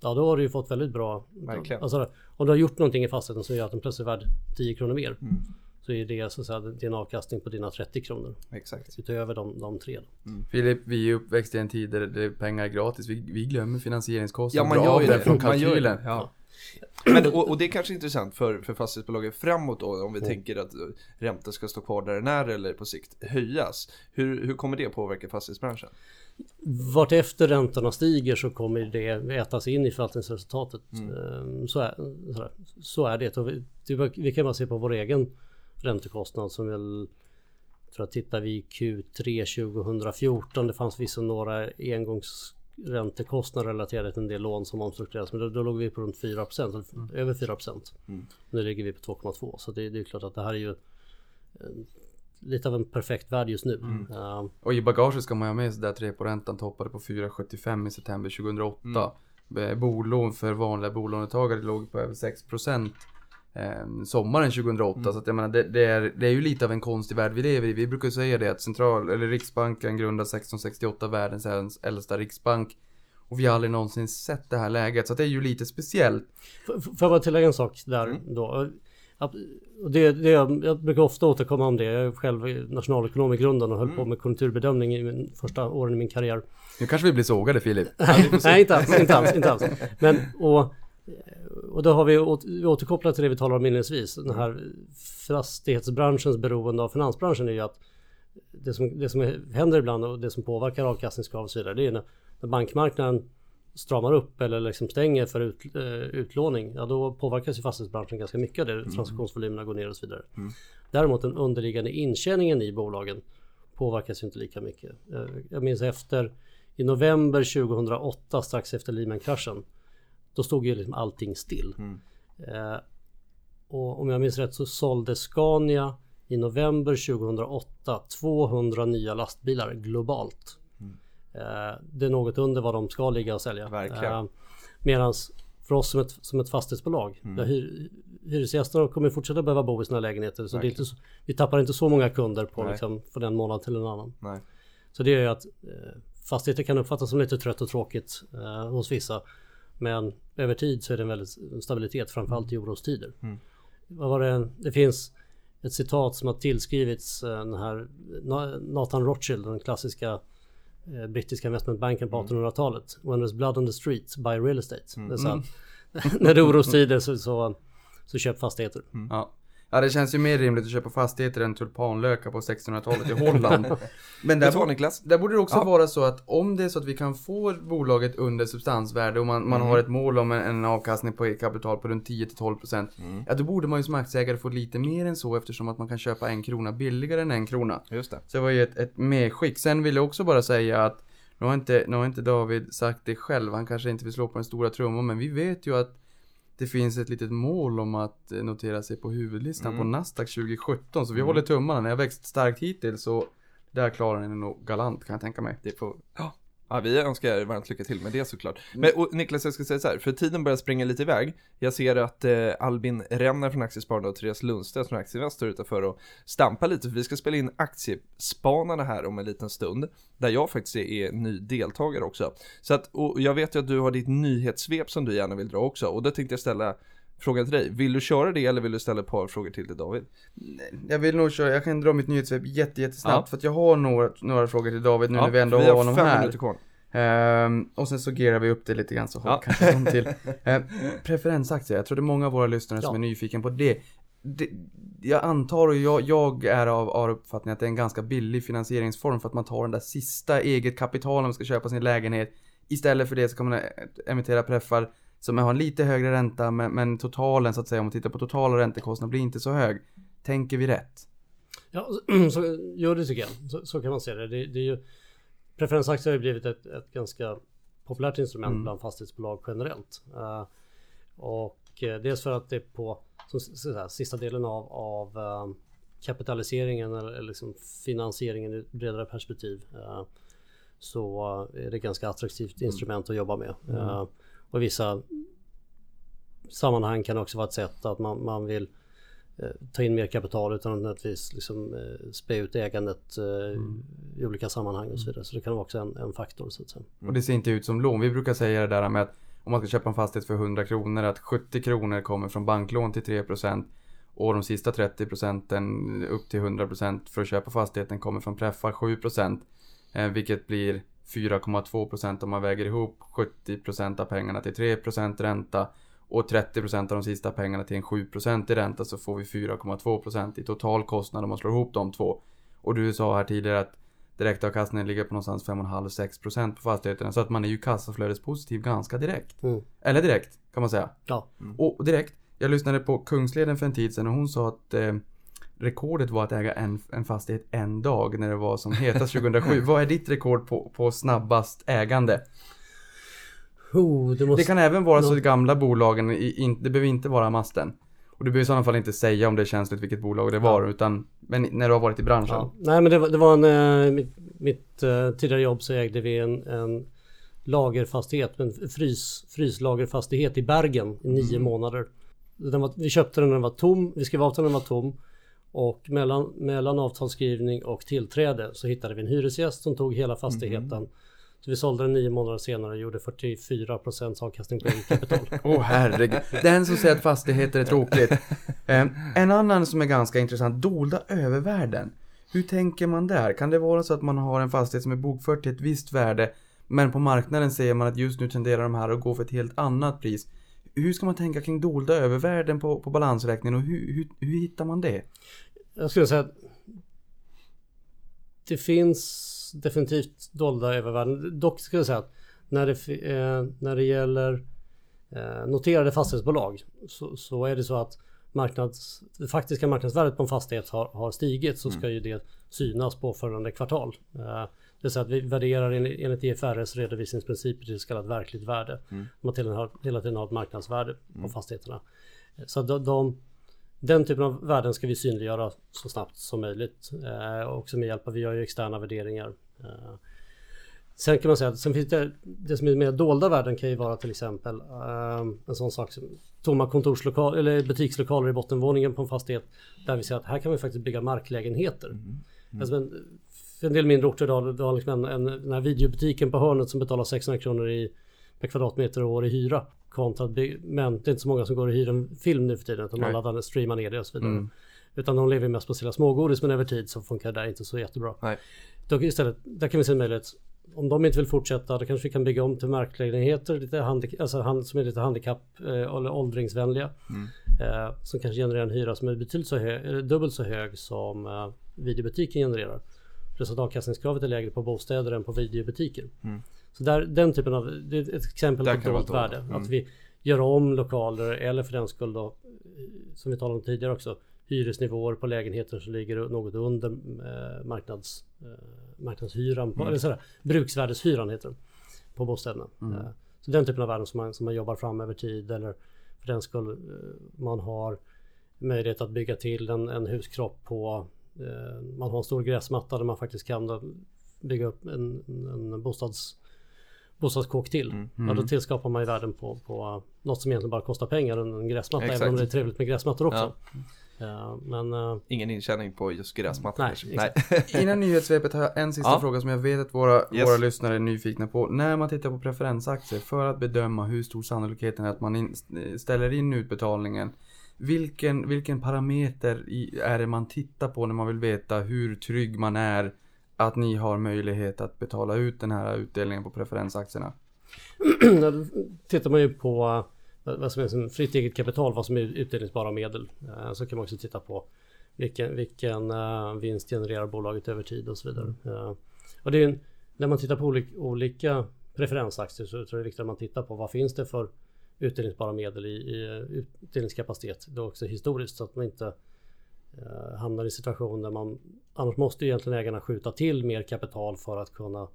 Ja då har du ju fått väldigt bra. Verkligen. Alltså, om du har gjort någonting i fastigheten så gör att den plötsligt är värd 10 kronor mer. Mm. Så är det så att säga din avkastning på dina 30 kronor. Exakt. Utöver de, de tre. Då. Filip, vi är uppväxta i en tid där det pengar är gratis. Vi, vi glömmer Ja finansieringskostnaden. man dra gör ju det. från Man kalkylen. det. Ja. Men, och, och det är kanske är intressant för, för fastighetsbolagen framåt då om vi tänker att räntan ska stå kvar där den är eller på sikt höjas. Hur, hur kommer det påverka fastighetsbranschen? Vart efter räntorna stiger så kommer det ätas in i förvaltningsresultatet. Mm. Ehm, Så, är, så är det. Och vi, det- vi kan bara se på vår egen räntekostnad som väl tror jag tittar vi i Q3 2014. Det fanns vissa några engångsräntekostnader relaterade till en del lån som omstrukturerades. Men då, då låg vi på runt 4 eller över 4 Mm. Nu ligger vi på 2,2 så det, det är klart att det här är ju eh, lite av en perfekt värld just nu. Ehm, Och i bagaget ska man ha med sig där reporäntan toppade på 4,75 i september 2008. Mm. Bolån för vanliga bolånetagare låg på över 6% eh, sommaren 2008. Så att jag menar, det, det, är, det är ju lite av en konstig värld vi lever i. Vi brukar säga det att central, eller Riksbanken grundades 1668, världens äldsta riksbank. Och vi har aldrig någonsin sett det här läget. Så att det är ju lite speciellt. F- Får jag bara tillägga en sak där då? Att- och Det, det, jag brukar ofta återkomma om det. Jag är själv nationalekonom i grunden och höll på med konjunkturbedömning i min första åren i min karriär. Nu kanske vi blir sågade Filip. Nej, inte alls, inte alls, inte alls. Men och, och då har vi, åt, vi återkopplat till det vi talade om inledningsvis. Den här fastighetsbranschens beroende av finansbranschen är ju att det som, det som händer ibland och det som påverkar avkastningskrav och så vidare. Det är när, när bankmarknaden stramar upp eller liksom stänger för ut, eh, utlåning. Ja, då påverkas ju fastighetsbranschen ganska mycket av det. Transaktionsvolymerna går ner och så vidare. Däremot den underliggande intjäningen i bolagen påverkas ju inte lika mycket. Eh, Jag minns efter i november 2008 strax efter Lehman-kraschen. Då stod ju liksom allting still. Eh, och om jag minns rätt så sålde Scania i november 2008 200 nya lastbilar globalt. Eh, Det är något under vad de ska ligga och sälja. Verkligen. Medan för oss som ett, som ett fastighetsbolag, där hy, hyresgästerna kommer fortsätta behöva bo i sina lägenheter. Så det är inte vi tappar inte så många kunder på Nej. liksom, från en månad till en annan. Nej. Så det gör ju att eh, fastigheter kan uppfattas som lite trött och tråkigt eh, hos vissa. Men över tid så är det en väldigt stabilitet, framförallt i orostider. Vad var det? det finns ett citat som har tillskrivits eh, den här Na- Nathan Rothschild, den klassiska eh, brittiska investmentbanken på 1800-talet. When there's blood on the streets, buy real estate. Det är så att, när det är orostider så, så, så köp fastigheter. Ja. Ja, det känns ju mer rimligt att köpa fastigheter än tulpanlökar på 1600-talet i Holland. Men där, bo- där borde det också Ja. vara så att om det är så att vi kan få bolaget under substansvärde och man, man har ett mål om en, en avkastning på kapital på runt 10-12% Ja, då borde man ju som aktieägare få lite mer än så eftersom att man kan köpa en krona billigare än en krona. Just det. Så det var ju ett, ett medskick. Sen vill jag också bara säga att nu har, inte, nu har inte David sagt det själv, han kanske inte vill slå på den stora trumman, men vi vet ju att det finns ett litet mål om att eh, notera sig på huvudlistan på Nasdaq 2017, så vi håller tummarna. Ni har växt starkt hittills så där klarar ni nog galant kan jag tänka mig. Det får... ja. Ja, vi önskar er varmt lycka till med det såklart. Men och Niklas, jag ska säga så här, för tiden börjar springa lite iväg. Jag ser att eh, Albin Renner från Aktiespararna och Therese Lundstedt från Aktieinvest står utanför och stampar lite, för vi ska spela in Aktiespanarna här om en liten stund, där jag faktiskt är, är ny deltagare också. Så att, och jag vet ju att du har ditt nyhetssvep som du gärna vill dra också, och då tänkte jag ställa frågan till dig. Vill du köra det eller vill du ställa ett par frågor till till David? Jag vill nog köra, jag kan dra mitt nyhetssvep jätte, jättesnabbt Ja. för att jag har några, några frågor till David nu när vi ändå vi har har honom fem här. minuter kvar. Ehm, och sen så gerar vi upp det lite grann så har Ja. kanske de till. Ehm, preferensaktier, jag tror det är många av våra lyssnare som Ja. är nyfiken på det. det. Jag antar och jag, jag är av, av uppfattningen att det är en ganska billig finansieringsform för att man tar den där sista eget kapital när man ska köpa sin lägenhet. Istället för det så kan man eh, emittera preffar som har en lite högre ränta men, men totalen så att säga om man tittar på totala räntekostnader blir inte så hög. Tänker vi rätt? Ja, så, jo det tycker jag. Så, så kan man se det. det, det är ju, preferensaktier har ju blivit ett, ett ganska populärt instrument bland fastighetsbolag generellt. Eh, och eh, dels för att det är på som, så sista delen av, av eh, kapitaliseringen eller, eller liksom finansieringen i ett bredare perspektiv. så är det ett ganska attraktivt instrument att jobba med. Eh, och i vissa sammanhang kan det också vara ett sätt att man, man vill eh, ta in mer kapital utan att nödvändigtvis liksom, eh, spä ut ägandet eh, i olika sammanhang och så vidare. Så det kan vara också en, en faktor så att säga. Och det ser inte ut som lån. Vi brukar säga det där med att om man ska köpa en fastighet för 100 kronor att 70 kronor kommer från banklån till 3% och de sista 30 procenten upp till 100 procent för att köpa fastigheten kommer från preffar 7 procent. Vilket blir 4,2 procent om man väger ihop 70 procent av pengarna till 3 procent ränta och 30 procent av de sista pengarna till en 7 procent i ränta så får vi 4,2 procent i total kostnad om man slår ihop de två. Och du sa här tidigare att direktavkastningen ligger på någonstans 5,5-6% på fastigheterna. Så att man är ju kassaflödespositiv ganska direkt. Mm. Eller direkt, kan man säga. Ja, Och direkt, jag lyssnade på Kungsleden för en tid sedan och hon sa att eh, rekordet var att äga en, en fastighet en dag när det var som hetast 2007. Vad är ditt rekord på, på snabbast ägande? oh, det måste... Det kan även vara så i gamla bolagen, i, in, det behöver inte vara masten. Och du behöver i sådana fall inte säga om det är känsligt vilket bolag det var, utan men när du har varit i branschen. Ja. Nej men det var, det var en, eh, mitt, mitt eh, tidigare jobb så ägde vi en, en lagerfastighet, en frys, fryslagerfastighet i Bergen i nio månader. Den var, vi köpte den när den var tom, vi skrev avtal när den var tom. Och mellan, mellan avtalsskrivning och tillträde så hittade vi en hyresgäst som tog hela fastigheten. Så vi sålde den nio månader senare och gjorde 44% avkastning på eget kapital. Åh herregud. Den som säger att fastigheter är tråkigt. Eh, en annan som är ganska intressant, dolda övervärden. Hur tänker man där? Kan det vara så att man har en fastighet som är bokförd till ett visst värde men på marknaden säger man att just nu tenderar de här att gå för ett helt annat pris. Hur ska man tänka kring dolda övervärden på, på balansräkningen och hur, hur, hur hittar man det? Jag skulle säga att det finns definitivt dolda övervärden. Dock skulle jag säga att när det, eh, när det gäller eh, noterade fastighetsbolag så, så är det så att marknads, det faktiska marknadsvärdet på en fastighet har, har stigit så ska ju det synas på följande kvartal. Eh, det vill säga att vi värderar enligt, IFRS redovisningsprinciper till så kallat verkligt värde. Man till, har, hela tiden har ett marknadsvärde på fastigheterna. Så de, de Den typen av värden ska vi synliggöra så snabbt som möjligt. Eh, också med hjälp av, vi gör ju externa värderingar. Eh, sen kan man säga att sen finns det, det som är mer dolda värden kan ju vara till exempel eh, en sån sak som tomma kontorslokaler eller butikslokaler i bottenvåningen på en fastighet. Där vi ser att här kan vi faktiskt bygga marklägenheter. Alltså, men, för en del mindre orter idag, du har liksom en, en, den här videobutiken på hörnet som betalar 600 kronor i, per kvadratmeter och år i hyra. Kontra att men det är inte så många som går och hyr en film nu för tiden utan Nej. alla streamar ner det och så vidare. Mm. Utan de lever mest på sina smågodis men över tid så funkar det där inte så jättebra. Nej. Då istället, där kan vi se en möjlighet. Om de inte vill fortsätta då kanske vi kan bygga om till marklägenheter lite alltså hand, som är lite handikapp eh, eller åldringsvänliga. Eh, som kanske genererar en hyra som är betydligt så hög, dubbelt så hög som eh, videobutiken genererar. Plus att avkastningskravet är lägre på bostäder än på videobutiker. Så där, den typen av, det är ett exempel Där på det dolt vara värde. Mm. Att vi gör om lokaler eller för den skull då, som vi talade om tidigare också, hyresnivåer på lägenheter som ligger något under eh, marknads, eh, marknadshyran, på, eller sådär, bruksvärdeshyran heter den, på bostäderna. Eh, så den typen av värden som man, som man jobbar fram över tid eller för den skull eh, man har möjlighet att bygga till en, en huskropp på eh, man har en stor gräsmatta där man faktiskt kan då bygga upp en, en bostads bostadskåk till. Ja, då tillskapar man ju värden på, på något som egentligen bara kostar pengar, en, en gräsmatta, Exakt. även om det är trevligt med gräsmattor också. Ja. Ja, men eh, Ingen intjäning på just gräsmattan Nej. Nej. Innan nyhetssvepet har jag en sista Ja. fråga som jag vet att våra, Yes. våra lyssnare är nyfikna på. När man tittar på preferensaktier för att bedöma hur stor sannolikheten är att man in, ställer in utbetalningen. Vilken, vilken parameter i, är det man tittar på när man vill veta hur trygg man är att ni har möjlighet att betala ut den här utdelningen på preferensaktierna? då tittar man ju på eh, vad som är som fritt eget kapital, vad som är utdelningsbara medel. Eh, Så kan man också titta på vilken, vilken eh, vinst genererar bolaget över tid och så vidare. Eh, Och det är en, när man tittar på olika, olika preferensaktier så tror jag det är viktigt att man tittar på vad finns det för utdelningsbara medel i, i utdelningskapacitet. Då också historiskt så att man inte hamnar i situation där man annars måste ju egentligen ägarna skjuta till mer kapital för att kunna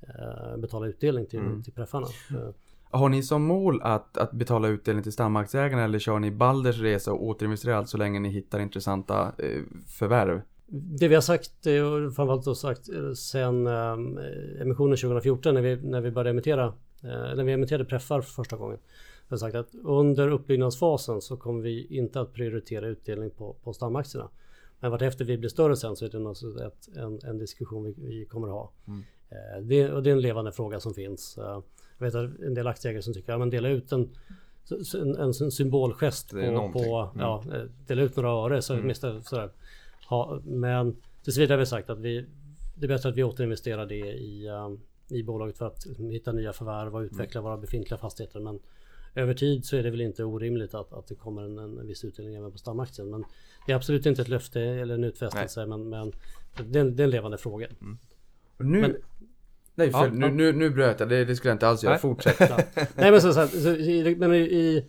eh, betala utdelning till, till preffarna. Eh, Har ni som mål att, att betala utdelning till stamaktieägarna eller kör ni Balders resa och återinvesterar allt så länge ni hittar intressanta eh, förvärv? Det vi har sagt eh, och framförallt då sagt eh, sen eh, emissionen 2014 när vi, när vi började emittera eh, när vi emitterade preffar för första gången. Vi har sagt att under uppbyggnadsfasen så kommer vi inte att prioritera utdelning på, på stamaktierna. Men vartefter vi blir större sen så är det något, ett, en, en diskussion vi, vi kommer att ha. Eh, Det, och det är en levande fråga som finns. Eh, Jag vet att en del aktieägare som tycker att man dela ut en, en, en symbolgest på, på ja, eh, dela ut några öre. Så mm. sådär, ha, men tills vidare har vi sagt att vi, det är bättre att vi återinvesterar det i, um, i bolaget för att hitta nya förvärv och utveckla våra befintliga fastigheter. Men över tid så är det väl inte orimligt att, att det kommer en, en viss utdelning även på stamaktien. Men det är absolut inte ett löfte eller en utfästelse. Men, men det, är en, det är en levande fråga. Och nu... Men- Nej, för, Ja, nu, nu, nu bröt jag. Det, det skulle jag inte alls göra. Nej. Fortsätt. Ja. Nej men så, så, så i, men i, i,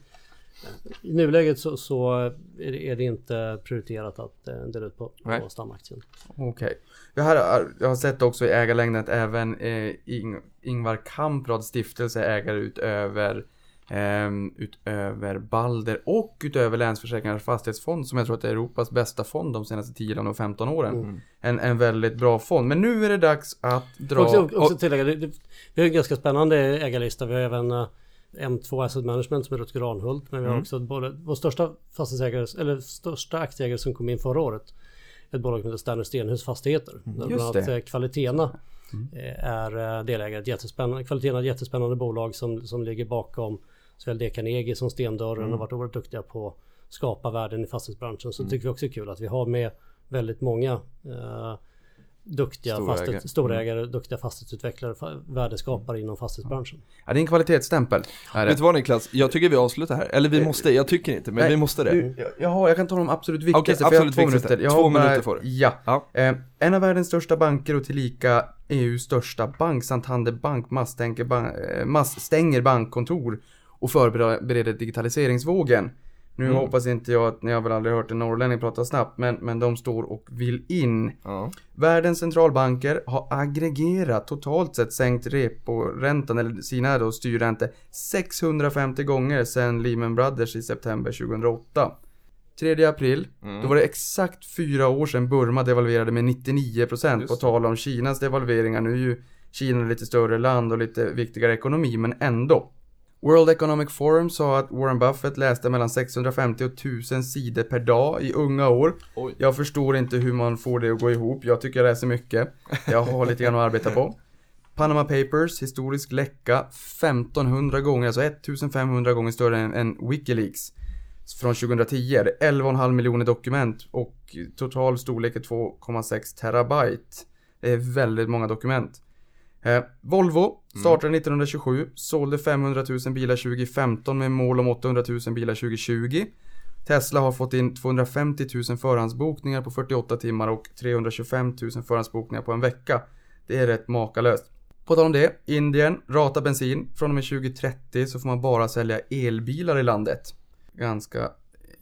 i nuläget så, så är, det, är det inte prioriterat att eh, dela ut på, Nej. på stamaktien. Okej. Jag, har, jag har sett också i ägarlängden att även eh, Ing, Ingvar Kamprads stiftelse ägare utöver ehm, utöver Balder och utöver Länsförsäkringars fastighetsfond som jag tror att är Europas bästa fond de senaste 10 eller 15 åren. Mm. En, en väldigt bra fond. Men nu är det dags att dra... Också, också tillägga, det, det, vi har en ganska spännande ägarlista. Vi har även eh, M2 Asset Management som är Rutger Arnhult. Men vi har också både, vår största fastighetsägare, eller största aktieägare som kom in förra året. Ett bolag som heter Sterner Stenhus Fastigheter. Där bland annat eh, Kvalitena eh, är delägare. Ett jättespännande, Kvalitena är ett jättespännande bolag som, som ligger bakom såväl. Carnegie som Stendörren och varit oerhört duktiga på att skapa värden i fastighetsbranschen. Så tycker vi också är kul att vi har med väldigt många eh, duktiga Storägare. fastighet, storägare, duktiga fastighetsutvecklare, fa- värdeskapare inom fastighetsbranschen. Ja, det är en kvalitetsstämpel. Är. Vet du vad Niklas? Jag tycker vi avslutar här. Eller vi måste, jag tycker inte, men Nej, vi måste det. Du, jag, jag, har, jag kan ta de absolut viktigaste, Okej, har absolut två viktigaste. minuter. Jag Två har bara- minuter får du. Ja. Ja. Eh, en av världens största banker och tillika EUs största bank, Santander Bank, masstänker, ban eh, massstänger bankkontor och förbereder digitaliseringsvågen. Nu Mm. hoppas inte jag att, ni har väl aldrig hört en norrlänning prata snabbt, men, men de står och vill in. Ja. Världens centralbanker har aggregerat totalt sett sänkt reporäntan, eller sina då styrräntor, 650 gånger sedan Lehman Brothers i september 2008. 3 april, Mm. då var det exakt fyra år sedan Burma devalverade med 99% Just på tal om Kinas devalveringar. Nu är ju Kina lite större land och lite viktigare ekonomi, men ändå. World Economic Forum sa att Warren Buffett läste mellan 650 och 1000 sidor per dag i unga år. Oj. Jag förstår inte hur man får det att gå ihop. Jag tycker jag läser mycket. Jag har lite grann att arbeta på. Panama Papers, historisk läcka, 1500 gånger, alltså 1500 gånger större än, än Wikileaks. Från 2010, det är 11,5 miljoner dokument och total storlek är 2,6 terabyte. Det är väldigt många dokument. Eh, Volvo startade 1927, sålde 500 000 bilar 2015 med mål om 800 000 bilar 2020. Tesla har fått in 250 000 förhandsbokningar på 48 timmar och 325 000 förhandsbokningar på en vecka. Det är rätt makalöst. På tal om det, Indien ratar bensin. Från och med 2030 så får man bara sälja elbilar i landet. Ganska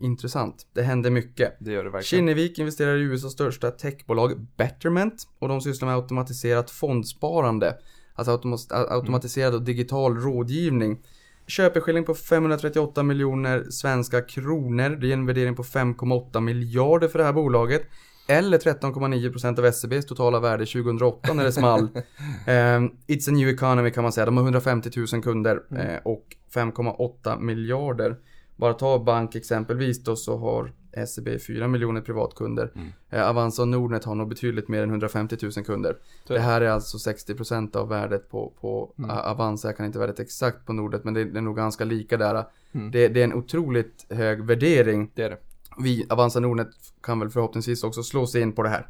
intressant. Det händer mycket. Det gör det verkligen. Kinnevik investerar i USAs största techbolag Betterment och de sysslar med automatiserat fondsparande. Alltså automa- automatiserad och digital rådgivning. Köpeskilling på 538 miljoner svenska kronor. Det är en värdering på 5,8 miljarder för det här bolaget. Eller 13,9% av SCBs totala värde 2008 när det small. Ehm, It's a new economy kan man säga. De har 150 000 kunder eh, och 5,8 miljarder. Bara ta bank exempelvis då så har SEB 4 miljoner privatkunder. Eh, Avanza och Nordnet har nog betydligt mer än 150 000 kunder. Så- Det här är alltså 60% av värdet på, på A- Avanza. Jag kan inte värdet exakt på Nordnet men det, det är nog ganska lika där. Det, det är en otroligt hög värdering. Det är det. Vi, Avanza Nordnet, kan väl förhoppningsvis också slå sig in på det här.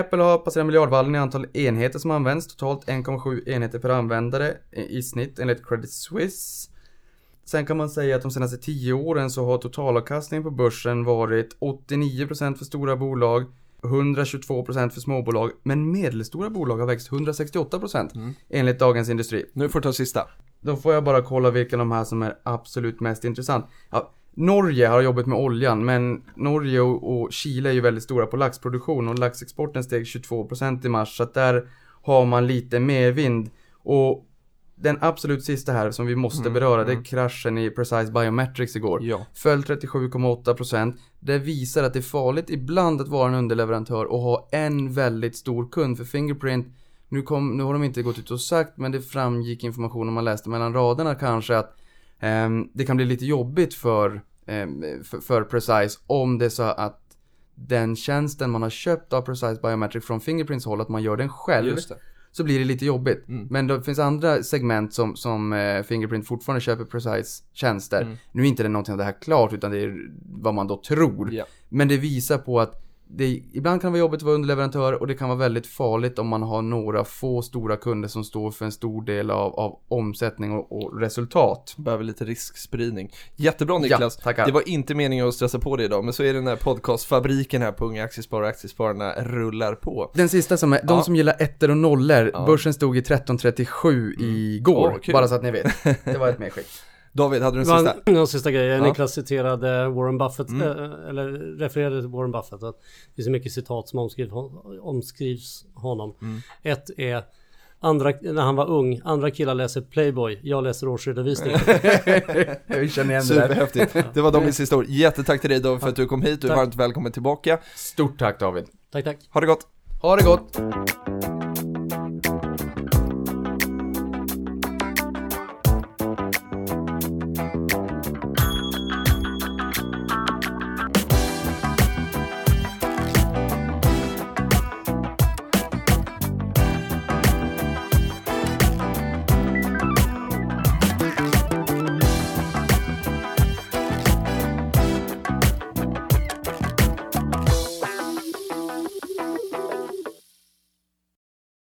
Apple har passerat miljardvallen i antal enheter som används. Totalt 1,7 enheter per användare i i snitt enligt Credit Suisse. Sen kan man säga att de senaste 10 åren så har totalavkastningen på börsen varit 89% för stora bolag, 122% för småbolag, men medelstora bolag har växt 168% enligt Dagens Industri. Nu får du ta sista. Då får jag bara kolla vilka de här som är absolut mest intressant. Ja, Norge har jobbat med oljan, men Norge och, och Chile är ju väldigt stora på laxproduktion och laxexporten steg 22% i mars, så att där har man lite mer vind. Och den absolut sista här som vi måste beröra, det är kraschen i Precise Biometrics igår. Ja. Föll 37,8%. Det visar att det är farligt ibland att vara en underleverantör och ha en väldigt stor kund. För Fingerprint, nu, kom, nu har de inte gått ut och sagt, men det framgick information om man läste mellan raderna kanske att ehm, det kan bli lite jobbigt för, ehm, för, för Precise om det är så att den tjänsten man har köpt av Precise Biometric från Fingerprints håll, att man gör den själv. Så blir det lite jobbigt. Mm. Men det finns andra segment som, som eh, Fingerprint fortfarande köper Precise tjänster. Mm. Nu är inte det någonting av det här klart utan det är vad man då tror. Ja. Men det visar på att det, ibland kan det vara jobbigt att vara underleverantör och det kan vara väldigt farligt om man har några få stora kunder som står för en stor del av, av omsättning och, och resultat. Behöver lite riskspridning. Jättebra Niklas. tackar. Det var inte meningen att stressa på dig idag, men så är den här podcastfabriken här på Unga Aktiesparare och Aktiespararna rullar på. Den sista som är, de Ja. som gillar ettor och nollor, Ja. börsen stod i 1337 igår. Åh, kul. bara så att ni vet. Det var ett medskick. David, hade du en sista? en, en sista grej. Ja. Niklas citerade Warren Buffett, Mm. eh, eller refererade till Warren Buffett. Att det finns så mycket citat som omskrivs, omskrivs honom. Mm. Ett är andra, när han var ung, andra killar läser Playboy, jag läser årsredovisningen. Jag känner igen det där. Superhäftigt. Det var Davids sista ord. Jättetack till dig David för att du kom hit. Du är Tack. varmt välkommen tillbaka. Stort tack David. tack, tack. Ha det gott! Ha det gott!